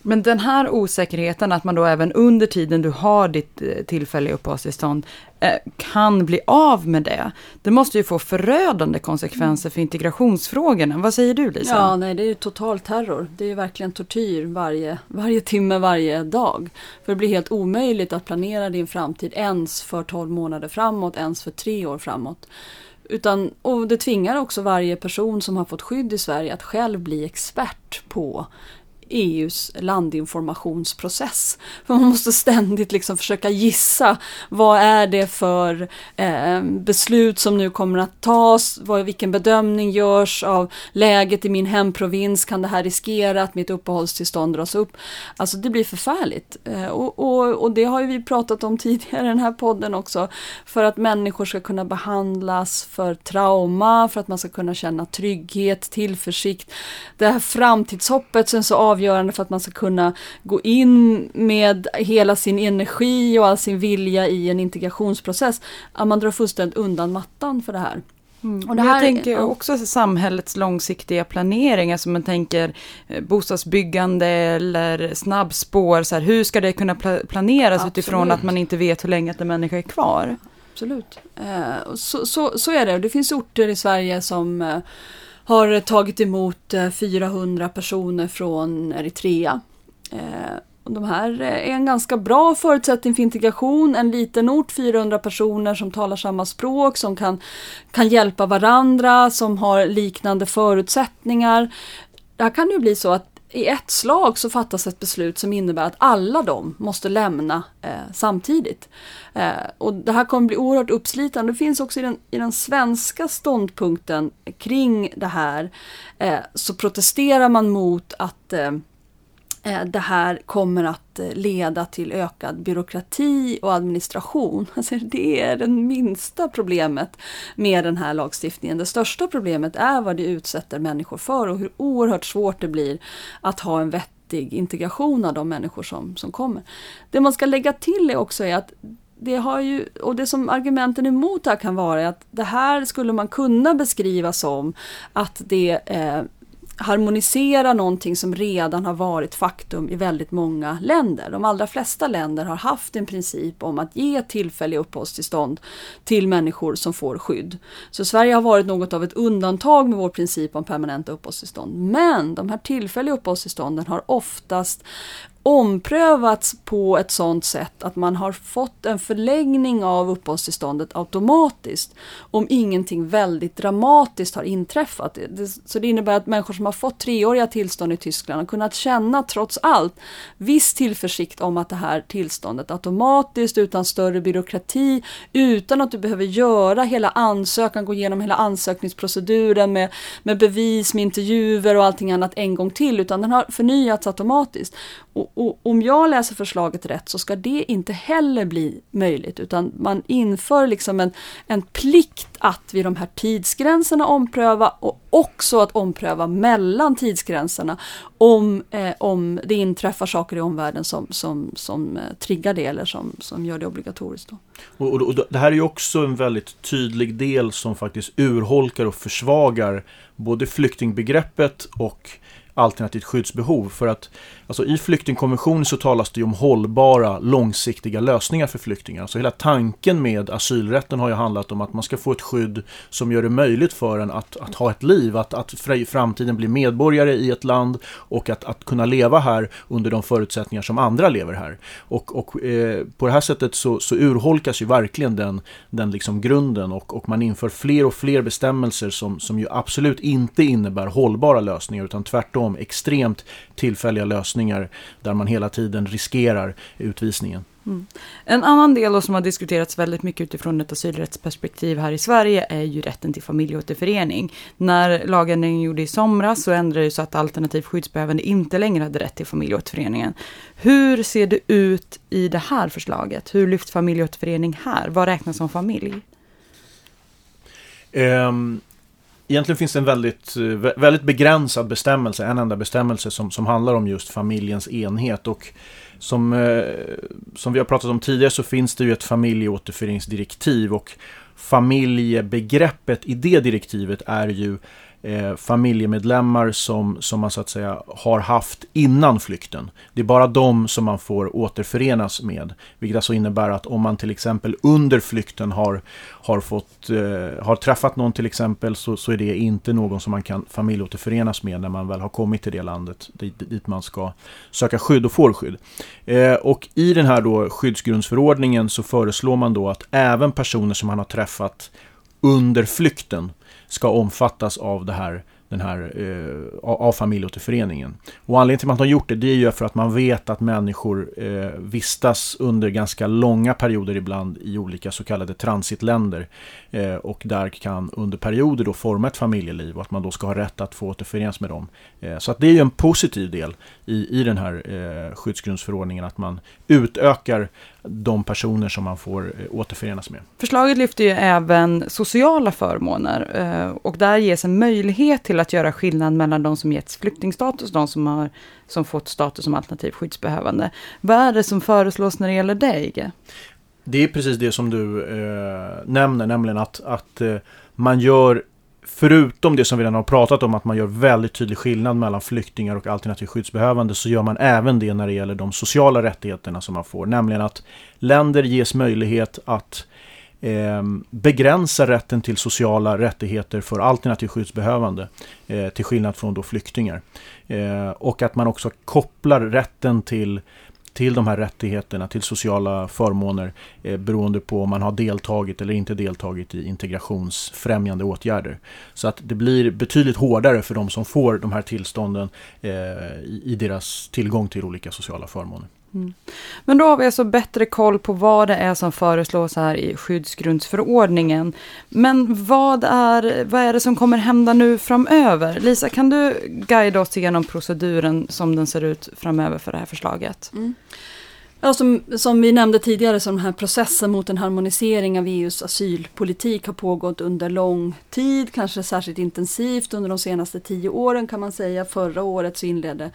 Men den här osäkerheten, att man då även under tiden du har ditt eh, tillfälliga uppehållstillstånd eh, kan bli av med det. Det måste ju få förödande konsekvenser för integrationsfrågorna. Vad säger du Lisa? Ja, nej, det är ju total terror. Det är ju verkligen tortyr varje, varje timme, varje dag. För det blir helt omöjligt att planera din framtid ens för 12 månader framåt, ens för tre år framåt. Utan, och det tvingar också varje person som har fått skydd i Sverige att själv bli expert på EUs landinformationsprocess. För man måste ständigt liksom försöka gissa vad är det för eh, beslut som nu kommer att tas, vad, vilken bedömning görs av läget i min hemprovins, kan det här riskera att mitt uppehållstillstånd dras upp? Alltså det blir förfärligt. Eh, och, och, och det har ju vi pratat om tidigare i den här podden också, för att människor ska kunna behandlas för trauma, för att man ska kunna känna trygghet, tillförsikt. Det här framtidshoppet sen så avgörande för att man ska kunna gå in med hela sin energi och all sin vilja i en integrationsprocess. Att man drar fullständigt undan mattan för det här. Mm. Och det här, jag tänker också samhällets långsiktiga planering, alltså man tänker eh, bostadsbyggande eller snabbspår, så här, hur ska det kunna planeras Absolut. utifrån att man inte vet hur länge en människa är kvar? Absolut, eh, så, så, så är det. Det finns orter i Sverige som eh, har tagit emot eh, 400 personer från Eritrea. Eh, de här eh, är en ganska bra förutsättning för integration. En liten ort, 400 personer som talar samma språk, som kan, kan hjälpa varandra, som har liknande förutsättningar. Där kan det bli så att i ett slag så fattas ett beslut som innebär att alla de måste lämna eh, samtidigt. Eh, och det här kommer bli oerhört uppslitande. Det finns också i den, i den svenska ståndpunkten kring det här eh, så protesterar man mot att eh, Eh, det här kommer att eh, leda till ökad byråkrati och administration. Alltså det är det minsta problemet med den här lagstiftningen. Det största problemet är vad det utsätter människor för och hur oerhört svårt det blir att ha en vettig integration av de människor som, som kommer. Det man ska lägga till är också är att det har ju, och det som argumenten emot det här kan vara är att det här skulle man kunna beskriva som att det eh, harmonisera någonting som redan har varit faktum i väldigt många länder. De allra flesta länder har haft en princip om att ge tillfälliga uppehållstillstånd till människor som får skydd. Så Sverige har varit något av ett undantag med vår princip om permanenta uppehållstillstånd. Men de här tillfälliga uppehållstillstånden har oftast omprövats på ett sådant sätt att man har fått en förlängning av uppehållstillståndet automatiskt om ingenting väldigt dramatiskt har inträffat. Så det innebär att människor som har fått treåriga tillstånd i Tyskland har kunnat känna trots allt viss tillförsikt om att det här tillståndet automatiskt utan större byråkrati utan att du behöver göra hela ansökan, gå igenom hela ansökningsproceduren med, med bevis, med intervjuer och allting annat en gång till utan den har förnyats automatiskt. Och, och om jag läser förslaget rätt så ska det inte heller bli möjligt utan man inför liksom en, en plikt att vid de här tidsgränserna ompröva och också att ompröva mellan tidsgränserna om, eh, om det inträffar saker i omvärlden som, som, som eh, triggar det eller som, som gör det obligatoriskt. Då. Och, och, och, det här är ju också en väldigt tydlig del som faktiskt urholkar och försvagar både flyktingbegreppet och alternativt skyddsbehov. För att alltså, i flyktingkonventionen så talas det ju om hållbara, långsiktiga lösningar för flyktingar. Alltså hela tanken med asylrätten har ju handlat om att man ska få ett skydd som gör det möjligt för en att, att ha ett liv, att, att i framtiden bli medborgare i ett land och att, att kunna leva här under de förutsättningar som andra lever här. Och, och eh, på det här sättet så, så urholkas ju verkligen den, den liksom grunden och, och man inför fler och fler bestämmelser som, som ju absolut inte innebär hållbara lösningar utan tvärtom extremt tillfälliga lösningar där man hela tiden riskerar utvisningen. Mm. En annan del som har diskuterats väldigt mycket utifrån ett asylrättsperspektiv här i Sverige är ju rätten till familjeåterförening. När lagändringen gjordes i somras så ändrades det så att alternativt skyddsbehövande inte längre hade rätt till familjeåterföreningen. Hur ser det ut i det här förslaget? Hur lyfts familjeåterförening här? Vad räknas som familj? Um, Egentligen finns det en väldigt, eh, väldigt begränsad bestämmelse, en enda bestämmelse som, som handlar om just familjens enhet. Och som, eh, som vi har pratat om tidigare så finns det ju ett familjeåterföreningsdirektiv och familjebegreppet i det direktivet är ju eh, familjemedlemmar som, som man så att säga har haft innan flykten. Det är bara de som man får återförenas med. Vilket alltså innebär att om man till exempel under flykten har, har, fått, eh, har träffat någon till exempel så, så är det inte någon som man kan familjeåterförenas med när man väl har kommit till det landet dit, dit man ska söka skydd och får skydd. Eh, och i den här då skyddsgrundsförordningen så föreslår man då att även personer som man har träffat under flykten ska omfattas av det här den här, eh, av familjeåterföreningen. Och anledningen till att man har gjort det, det är ju för att man vet att människor eh, vistas under ganska långa perioder ibland i olika så kallade transitländer. Eh, och där kan under perioder då forma ett familjeliv och att man då ska ha rätt att få återförenas med dem. Eh, så att det är ju en positiv del i, i den här eh, skyddsgrundsförordningen, att man utökar de personer som man får eh, återförenas med. Förslaget lyfter ju även sociala förmåner eh, och där ges en möjlighet till att göra skillnad mellan de som getts flyktingstatus och de som har som fått status som alternativ skyddsbehövande. Vad är det som föreslås när det gäller dig? Det är precis det som du eh, nämner, nämligen att, att eh, man gör förutom det som vi redan har pratat om, att man gör väldigt tydlig skillnad mellan flyktingar och alternativt skyddsbehövande, så gör man även det när det gäller de sociala rättigheterna som man får. Nämligen att länder ges möjlighet att eh, begränsa rätten till sociala rättigheter för alternativt skyddsbehövande, eh, till skillnad från då flyktingar. Eh, och att man också kopplar rätten till till de här rättigheterna, till sociala förmåner eh, beroende på om man har deltagit eller inte deltagit i integrationsfrämjande åtgärder. Så att det blir betydligt hårdare för de som får de här tillstånden eh, i, i deras tillgång till olika sociala förmåner. Mm. Men då har vi alltså bättre koll på vad det är som föreslås här i skyddsgrundsförordningen. Men vad är, vad är det som kommer hända nu framöver? Lisa, kan du guida oss igenom proceduren som den ser ut framöver för det här förslaget? Mm. Ja, som, som vi nämnde tidigare så den här processen mot en harmonisering av EUs asylpolitik har pågått under lång tid, kanske särskilt intensivt under de senaste tio åren kan man säga. Förra året så inledde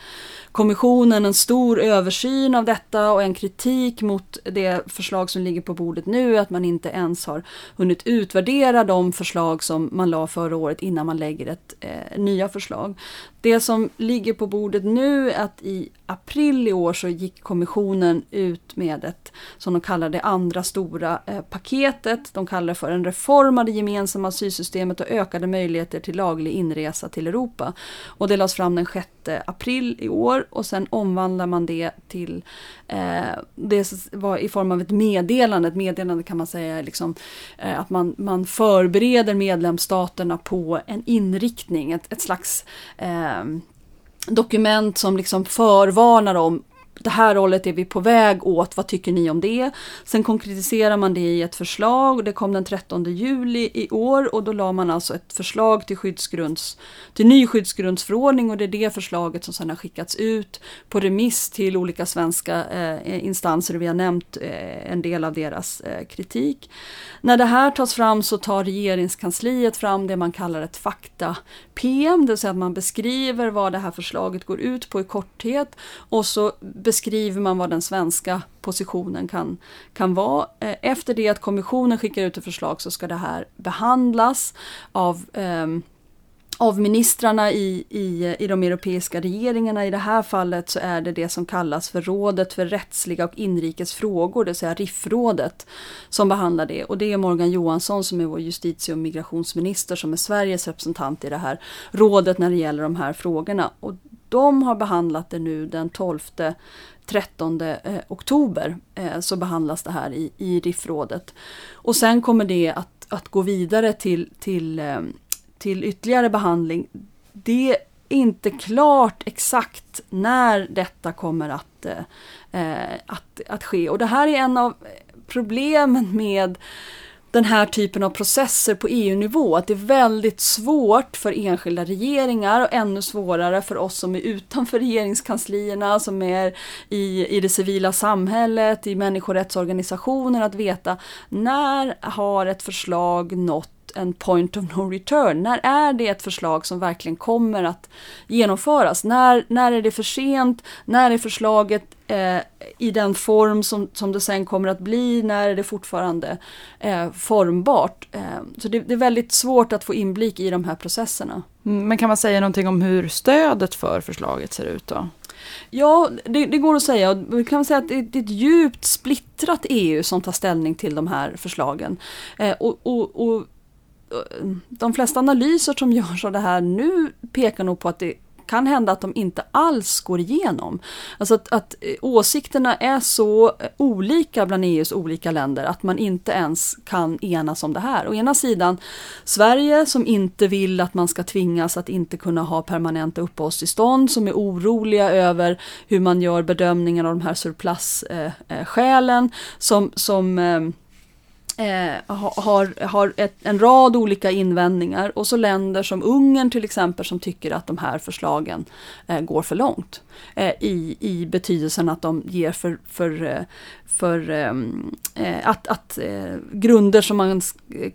kommissionen en stor översyn av detta och en kritik mot det förslag som ligger på bordet nu, att man inte ens har hunnit utvärdera de förslag som man la förra året innan man lägger ett eh, nya förslag. Det som ligger på bordet nu är att i april i år så gick kommissionen ut med ett, som de kallar det, andra stora eh, paketet. De kallar det för en reform av det gemensamma asylsystemet och ökade möjligheter till laglig inresa till Europa. Och det lades fram den 6 april i år och sen omvandlar man det till, eh, det var i form av ett meddelande. Ett meddelande kan man säga liksom, eh, att man, man förbereder medlemsstaterna på en inriktning, ett, ett slags eh, dokument som liksom förvarnar om det här hållet är vi på väg åt, vad tycker ni om det? Sen konkretiserar man det i ett förslag, det kom den 13 juli i år och då la man alltså ett förslag till, skyddsgrunds, till ny skyddsgrundsförordning och det är det förslaget som sedan har skickats ut på remiss till olika svenska eh, instanser vi har nämnt eh, en del av deras eh, kritik. När det här tas fram så tar regeringskansliet fram det man kallar ett fakta-PM, det vill säga att man beskriver vad det här förslaget går ut på i korthet och så beskriver man vad den svenska positionen kan, kan vara. Eh, efter det att kommissionen skickar ut ett förslag så ska det här behandlas av eh, av ministrarna i, i, i de europeiska regeringarna. I det här fallet så är det det som kallas för Rådet för rättsliga och inrikes frågor, det vill säga RIF-rådet, som behandlar det. Och det är Morgan Johansson som är vår justitie och migrationsminister som är Sveriges representant i det här rådet när det gäller de här frågorna. Och de har behandlat det nu den 12 13 eh, oktober eh, så behandlas det här i, i RIF-rådet. Och sen kommer det att, att gå vidare till, till, eh, till ytterligare behandling. Det är inte klart exakt när detta kommer att, eh, eh, att, att ske. Och det här är en av problemen med den här typen av processer på EU-nivå. Att det är väldigt svårt för enskilda regeringar och ännu svårare för oss som är utanför regeringskanslierna, som är i, i det civila samhället, i människorättsorganisationer att veta när har ett förslag nått en point of no return? När är det ett förslag som verkligen kommer att genomföras? När, när är det för sent? När är förslaget eh, i den form som, som det sen kommer att bli? När är det fortfarande eh, formbart? Eh, så det, det, är väldigt svårt att få inblick i de här processerna. Mm, men kan man säga någonting om hur stödet för förslaget ser ut då? Ja, det, det, går att säga. Vi kan säga att det, det, är ett djupt splittrat EU som tar ställning till de här förslagen. Eh, och, och, och de flesta analyser som görs av det här nu pekar nog på att det kan hända att de inte alls går igenom. Alltså att, att eh, åsikterna är så olika bland EUs olika länder att man inte ens kan enas om det här. Å ena sidan Sverige som inte vill att man ska tvingas att inte kunna ha permanenta uppehållstillstånd, som är oroliga över hur man gör bedömningen av de här surplusskälen, eh, eh, som, som eh, Eh, har, har ett, en rad olika invändningar och så länder som Ungern till exempel som tycker att de här förslagen eh, går för långt. Eh, i, I betydelsen att de ger för, för, eh, för ehm, eh, att, att eh, grunder som man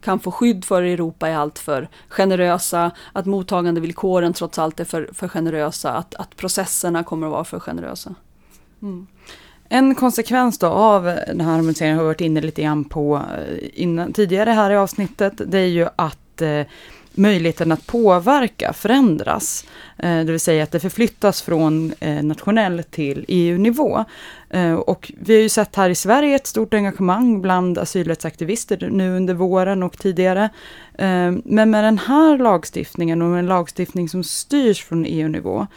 kan få skydd för i Europa är alltför generösa, att mottagandevillkoren trots allt är för, för generösa, att, att processerna kommer att vara för generösa. Mm. En konsekvens då av den här harmoniseringen har vi varit inne lite grann på eh, innan, tidigare här i avsnittet. Det är ju att eh, möjligheten att påverka förändras. Eh, det vill säga att det förflyttas från eh, nationell till EU-nivå. Eh, och vi har ju sett här i Sverige ett stort engagemang bland asylrättsaktivister nu under våren och tidigare. Eh, men med den här lagstiftningen och en lagstiftning som styrs från EU-nivå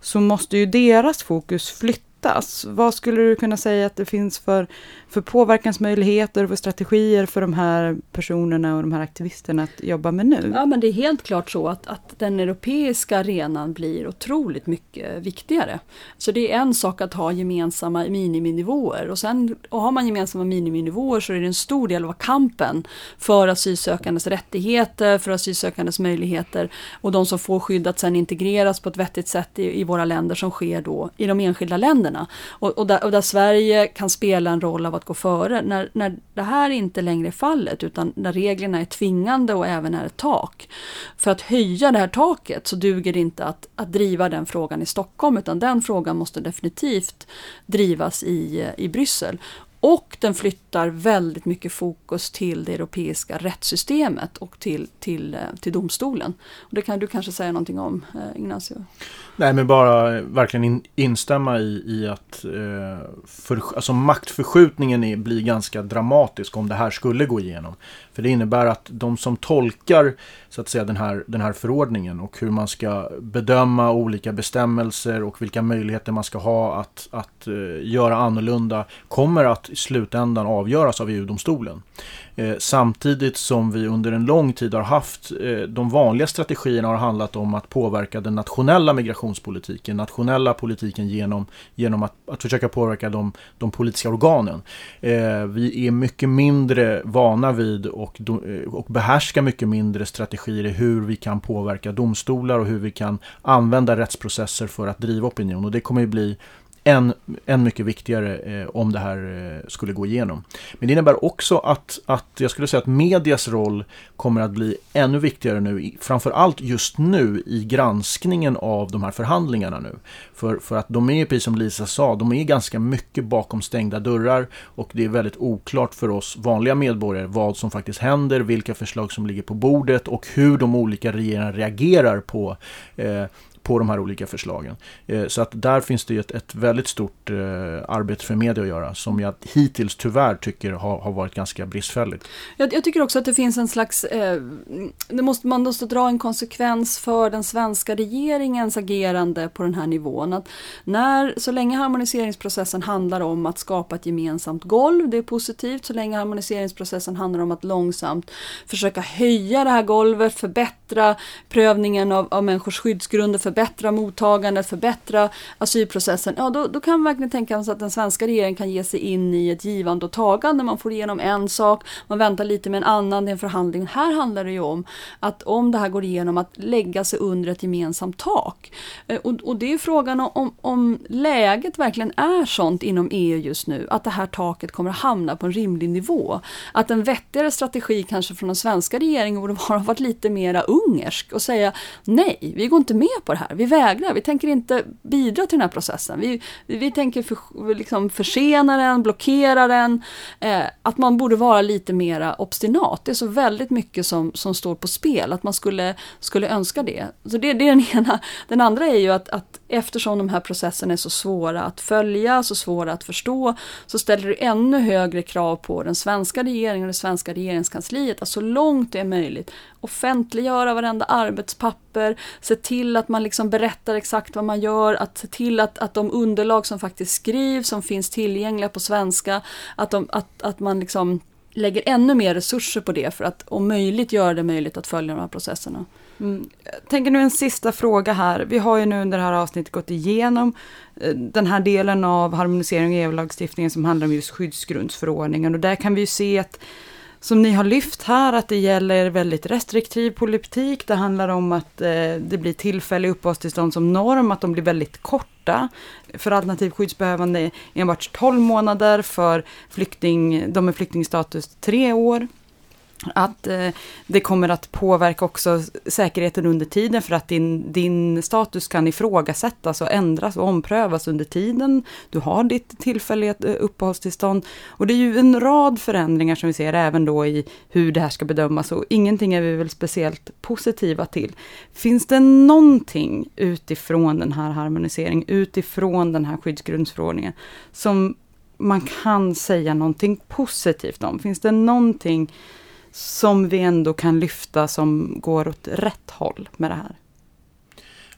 så måste ju deras fokus flyttas hittas? Vad skulle du kunna säga att det finns för, för påverkansmöjligheter och för strategier för de här personerna och de här aktivisterna att jobba med nu? Ja men det är helt klart så att, att den europeiska arenan blir otroligt mycket viktigare. Så det är en sak att ha gemensamma miniminivåer och sen och har man gemensamma miniminivåer så är det en stor del av kampen för asylsökandes rättigheter, för asylsökandes möjligheter och de som får skydd att sen integreras på ett vettigt sätt i, i våra länder som sker då i de enskilda länderna. Och, och, där, och, där, Sverige kan spela en roll av att gå före. När, när det här inte längre är fallet utan när reglerna är tvingande och även är ett tak. För att höja det här taket så duger det inte att, att driva den frågan i Stockholm utan den frågan måste definitivt drivas i, i Bryssel. Och den flyttar väldigt mycket fokus till det europeiska rättssystemet och till, till, eh, till domstolen. Och det kan du kanske säga någonting om, eh, Ignacio? Nej, men bara verkligen in, instämma i, i att eh, för, alltså maktförskjutningen är, blir ganska dramatisk om det här skulle gå igenom. För det innebär att de som tolkar så att säga, den, här, den här förordningen och hur man ska bedöma olika bestämmelser och vilka möjligheter man ska ha att, att uh, göra annorlunda kommer att i slutändan avgöras av EU-domstolen. Eh, samtidigt som vi under en lång tid har haft, eh, de vanliga strategierna har handlat om att påverka den nationella migrationspolitiken, nationella politiken genom, genom att, att försöka påverka de, de politiska organen. Eh, vi är mycket mindre vana vid och, och behärskar mycket mindre strategier i hur vi kan påverka domstolar och hur vi kan använda rättsprocesser för att driva opinion. Och det kommer ju bli än, än mycket viktigare eh, om det här eh, skulle gå igenom. Men det innebär också att, att jag skulle säga att medias roll kommer att bli ännu viktigare nu, framförallt just nu i granskningen av de här förhandlingarna nu. För, för att de är, precis som Lisa sa, de är ganska mycket bakom stängda dörrar och det är väldigt oklart för oss vanliga medborgare vad som faktiskt händer, vilka förslag som ligger på bordet och hur de olika regeringarna reagerar på eh, på de här olika förslagen. Eh, så att där finns det ett, ett väldigt stort eh, arbete för media att göra som jag hittills tyvärr tycker har, har varit ganska bristfälligt. Jag, jag, tycker också att det finns en slags, eh, det måste, man måste dra en konsekvens för den svenska regeringens agerande på den här nivån. Att när, så länge harmoniseringsprocessen handlar om att skapa ett gemensamt golv, det är positivt. Så länge harmoniseringsprocessen handlar om att långsamt försöka höja det här golvet, förbättra prövningen av, av människors skyddsgrunder, förbättra mottagandet, förbättra asylprocessen, ja då, då kan man verkligen tänka sig att den svenska regeringen kan ge sig in i ett givande och tagande. Man får igenom en sak, man väntar lite med en annan i en förhandling. Här handlar det ju om att om det här går igenom att lägga sig under ett gemensamt tak. Eh, och, och det är frågan om, om läget verkligen är sånt inom EU just nu, att det här taket kommer att hamna på en rimlig nivå. Att en vettigare strategi kanske från den svenska regeringen borde vara varit lite mera ungersk och säga nej, vi går inte med på det här. Vi vägrar, vi tänker inte bidra till den här processen. Vi, vi, vi tänker för, liksom försena den, blockera den. Eh, att man borde vara lite mera obstinat. Det är så väldigt mycket som, som står på spel, att man skulle, skulle önska det. Så det, det är den ena. Den andra är ju att, att eftersom de här processerna är så svåra att följa, så svåra att förstå, så ställer det ännu högre krav på den svenska regeringen och det svenska regeringskansliet att så långt det är möjligt offentliggöra varenda arbetspapper, se till att man liksom berättar exakt vad man gör, att se till att, att de underlag som faktiskt skrivs, som finns tillgängliga på svenska, att, de, att, att man liksom lägger ännu mer resurser på det för att om möjligt göra det möjligt att följa de här processerna. Mm. Jag tänker nu en sista fråga här. Vi har ju nu under det här avsnittet gått igenom eh, den här delen av harmonisering av EU-lagstiftningen som handlar om just skyddsgrundsförordningen och där kan vi ju se att som ni har lyft här, att det gäller väldigt restriktiv politik. Det handlar om att eh, det blir tillfälliga uppehållstillstånd som norm, att de blir väldigt korta. För alternativ skyddsbehövande enbart 12 månader, för flykting, de med flyktingstatus 3 år att eh, det kommer att påverka också säkerheten under tiden för att din, din status kan ifrågasättas och ändras och omprövas under tiden. Du har ditt tillfälliga eh, uppehållstillstånd och det är ju en rad förändringar som vi ser även då i hur det här ska bedömas och ingenting är vi väl speciellt positiva till. Finns det någonting utifrån den här harmoniseringen, utifrån den här skyddsgrundsförordningen som man kan säga någonting positivt om? Finns det någonting som vi ändå kan lyfta som går åt rätt håll med det här?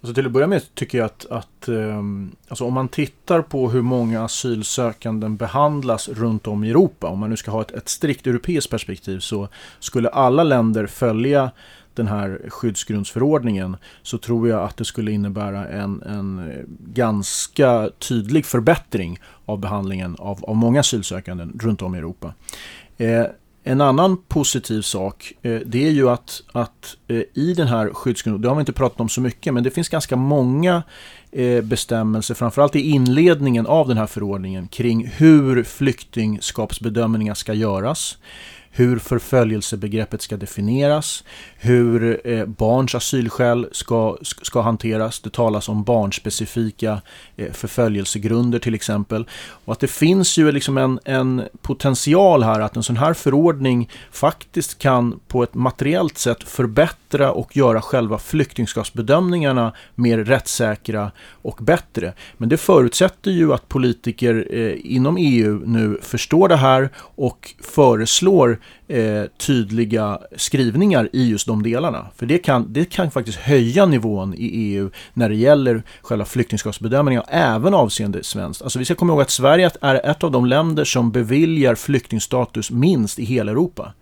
Alltså till att börja med tycker jag att, att ehm, alltså om man tittar på hur många asylsökanden behandlas runt om i Europa, om man nu ska ha ett, ett strikt europeiskt perspektiv, så skulle alla länder följa den här skyddsgrundsförordningen så tror jag att det skulle innebära en, en ganska tydlig förbättring av behandlingen av, av många asylsökande runt om i Europa. Eh, en annan positiv sak eh, det är ju att, att eh, i den här skyddsgrunden, det har vi inte pratat om så mycket, men det finns ganska många eh, bestämmelser, framförallt i inledningen av den här förordningen, kring hur flyktingskapsbedömningar ska göras hur förföljelsebegreppet ska definieras, hur eh, barns asylskäl ska, ska hanteras. Det talas om barnspecifika eh, förföljelsegrunder till exempel. Och att det finns ju liksom en, en potential här att en sån här förordning faktiskt kan på ett materiellt sätt förbättra och göra själva flyktingskapsbedömningarna mer rättssäkra och bättre. Men det förutsätter ju att politiker eh, inom EU nu förstår det här och föreslår eh, tydliga skrivningar i just de delarna. För det kan, det kan faktiskt höja nivån i EU när det gäller själva flyktingskapsbedömningen, även avseende svenskt. Alltså vi ska komma ihåg att Sverige är ett av de länder som beviljar flyktingstatus minst i hela Europa.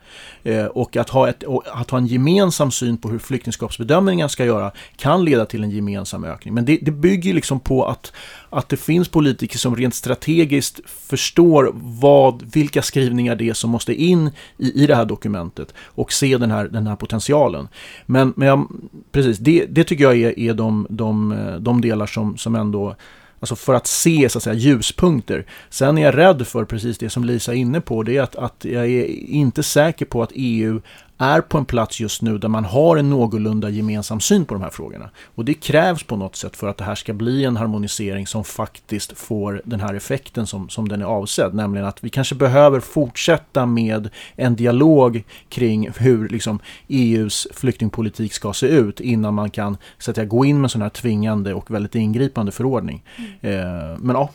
Eh, och att ha, ett, att ha en gemensam syn på hur flyktingskapsbedömningar ska göra kan leda till en gemensam ökning. Men det, det bygger liksom på att, att det finns politiker som rent strategiskt förstår vad, vilka skrivningar det är som måste in i, i det här dokumentet och se den här, den här potentialen. Men, men jag, precis, det, det tycker jag är, är de, de, de delar som, som ändå Alltså för att se så att säga, ljuspunkter. Sen är jag rädd för precis det som Lisa är inne på. Det är att, att jag är inte säker på att EU är på en plats just nu där man har en någorlunda gemensam syn på de här frågorna. Och det krävs på något sätt för att det här ska bli en harmonisering som faktiskt får den här effekten som, som den är avsedd. Nämligen att vi kanske behöver fortsätta med en dialog kring hur liksom, EUs flyktingpolitik ska se ut innan man kan så att säga, gå in med en sån här tvingande och väldigt ingripande förordning. Mm. Eh, men ja,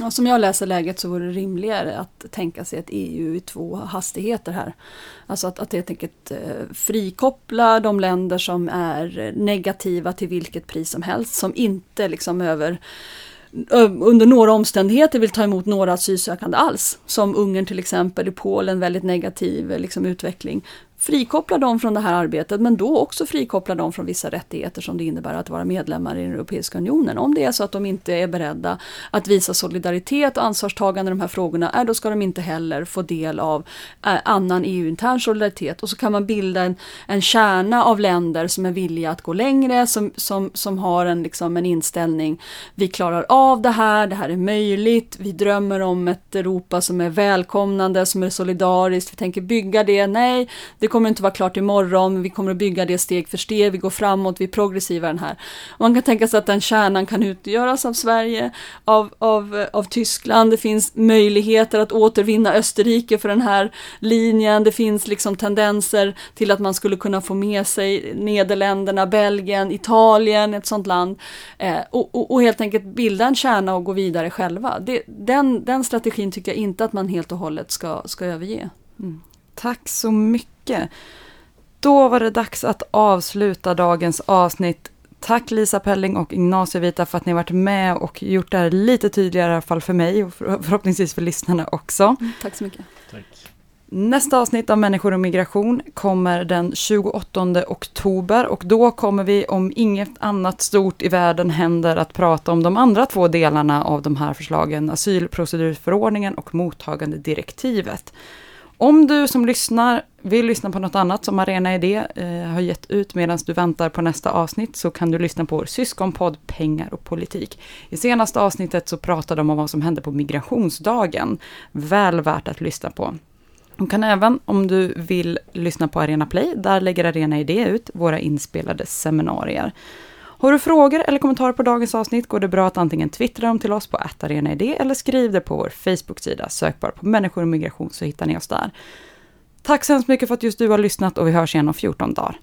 Ja, som jag läser läget så vore det rimligare att tänka sig ett EU i två hastigheter här. Alltså att, att helt enkelt eh, frikoppla de länder som är negativa till vilket pris som helst, som inte liksom över under några omständigheter vill ta emot några asylsökande alls. Som Ungern till exempel, i Polen väldigt negativ eh, liksom, utveckling frikoppla dem från det här arbetet men då också frikoppla dem från vissa rättigheter som det innebär att vara medlemmar i den Europeiska Unionen. Om det är så att de inte är beredda att visa solidaritet och ansvarstagande i de här frågorna, är, då ska de inte heller få del av eh, annan EU-intern solidaritet. Och så kan man bilda en, en kärna av länder som är villiga att gå längre, som, som, som har en, liksom, en inställning, vi klarar av det här, det här är möjligt, vi drömmer om ett Europa som är välkomnande, som är solidariskt, vi tänker bygga det, nej, det kommer inte vara klart imorgon, vi kommer att bygga det steg för steg, vi går framåt, vi är progressiva den här. Man kan tänka sig att den kärnan kan utgöras av Sverige, av, av, av Tyskland, det finns möjligheter att återvinna Österrike för den här linjen, det finns liksom tendenser till att man skulle kunna få med sig Nederländerna, Belgien, Italien, ett sånt land, eh, och, och, och, helt enkelt bilda en kärna och gå vidare själva. Det, den, den strategin tycker jag inte att man helt och hållet ska, ska överge. Mm. Tack så mycket. Då var det dags att avsluta dagens avsnitt. Tack Lisa Pelling och Ignacio Vita för att ni varit med och gjort det här lite tydligare i alla fall för mig och förhoppningsvis för lyssnarna också. Mm, tack så mycket. Tack. Nästa avsnitt av Människor och migration kommer den 28 oktober och då kommer vi, om inget annat stort i världen händer, att prata om de andra två delarna av de här förslagen, asylprocedurförordningen och mottagandedirektivet. Om du som lyssnar vill lyssna på något annat som Arena Idé eh, har gett ut medan du väntar på nästa avsnitt så kan du lyssna på vår syskonpodd Pengar och politik. I senaste avsnittet så pratade de om vad som hände på migrationsdagen. Väl värt att lyssna på. Du kan även, om du vill, lyssna på Arena Play. Där lägger Arena Idé ut våra inspelade seminarier. Har du frågor eller kommentarer på dagens avsnitt går det bra att antingen twittra dem till oss på attarenaid eller skriv det på vår Facebook-sida. Sök bara på människor och migration så hittar ni oss där. Tack så hemskt mycket för att just du har lyssnat och vi hörs igen om 14 dagar.